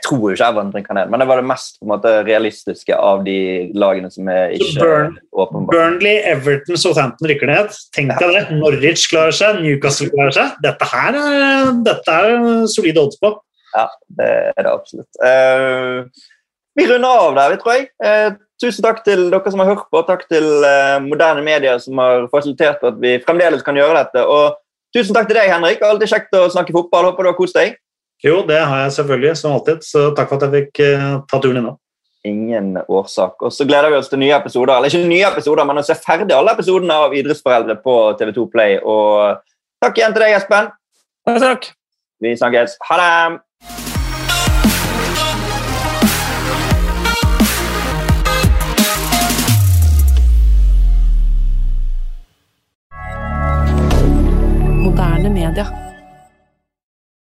Jeg tror jo ikke Everton kan det, men det var det mest måte, realistiske av de lagene som er ikke Burn- åpenbart. Burnley, Everton, Southampton rykker ned. Tenk deg det. Norwich klarer seg, Newcastle klarer seg. Dette her er, dette er solide odds på. Ja, det er det absolutt. Uh, vi runder av der, vi, tror jeg. Tusen takk til dere som har hørt på. og Takk til eh, moderne medier som har fasilitert at vi fremdeles kan gjøre dette. Og tusen takk til deg, Henrik. Alltid kjekt å snakke fotball. Håper du har kost deg. Jo, det har jeg selvfølgelig, som alltid. Så takk for at jeg fikk eh, ta turen innom. Ingen årsak. Og så gleder vi oss til nye episoder. Eller ikke nye episoder, men å se ferdig alle episodene av Idrettsforeldre på TV2 Play. Og Takk igjen til deg, Espen. Takk, takk. Vi snakkes. Ha det! Moderne media.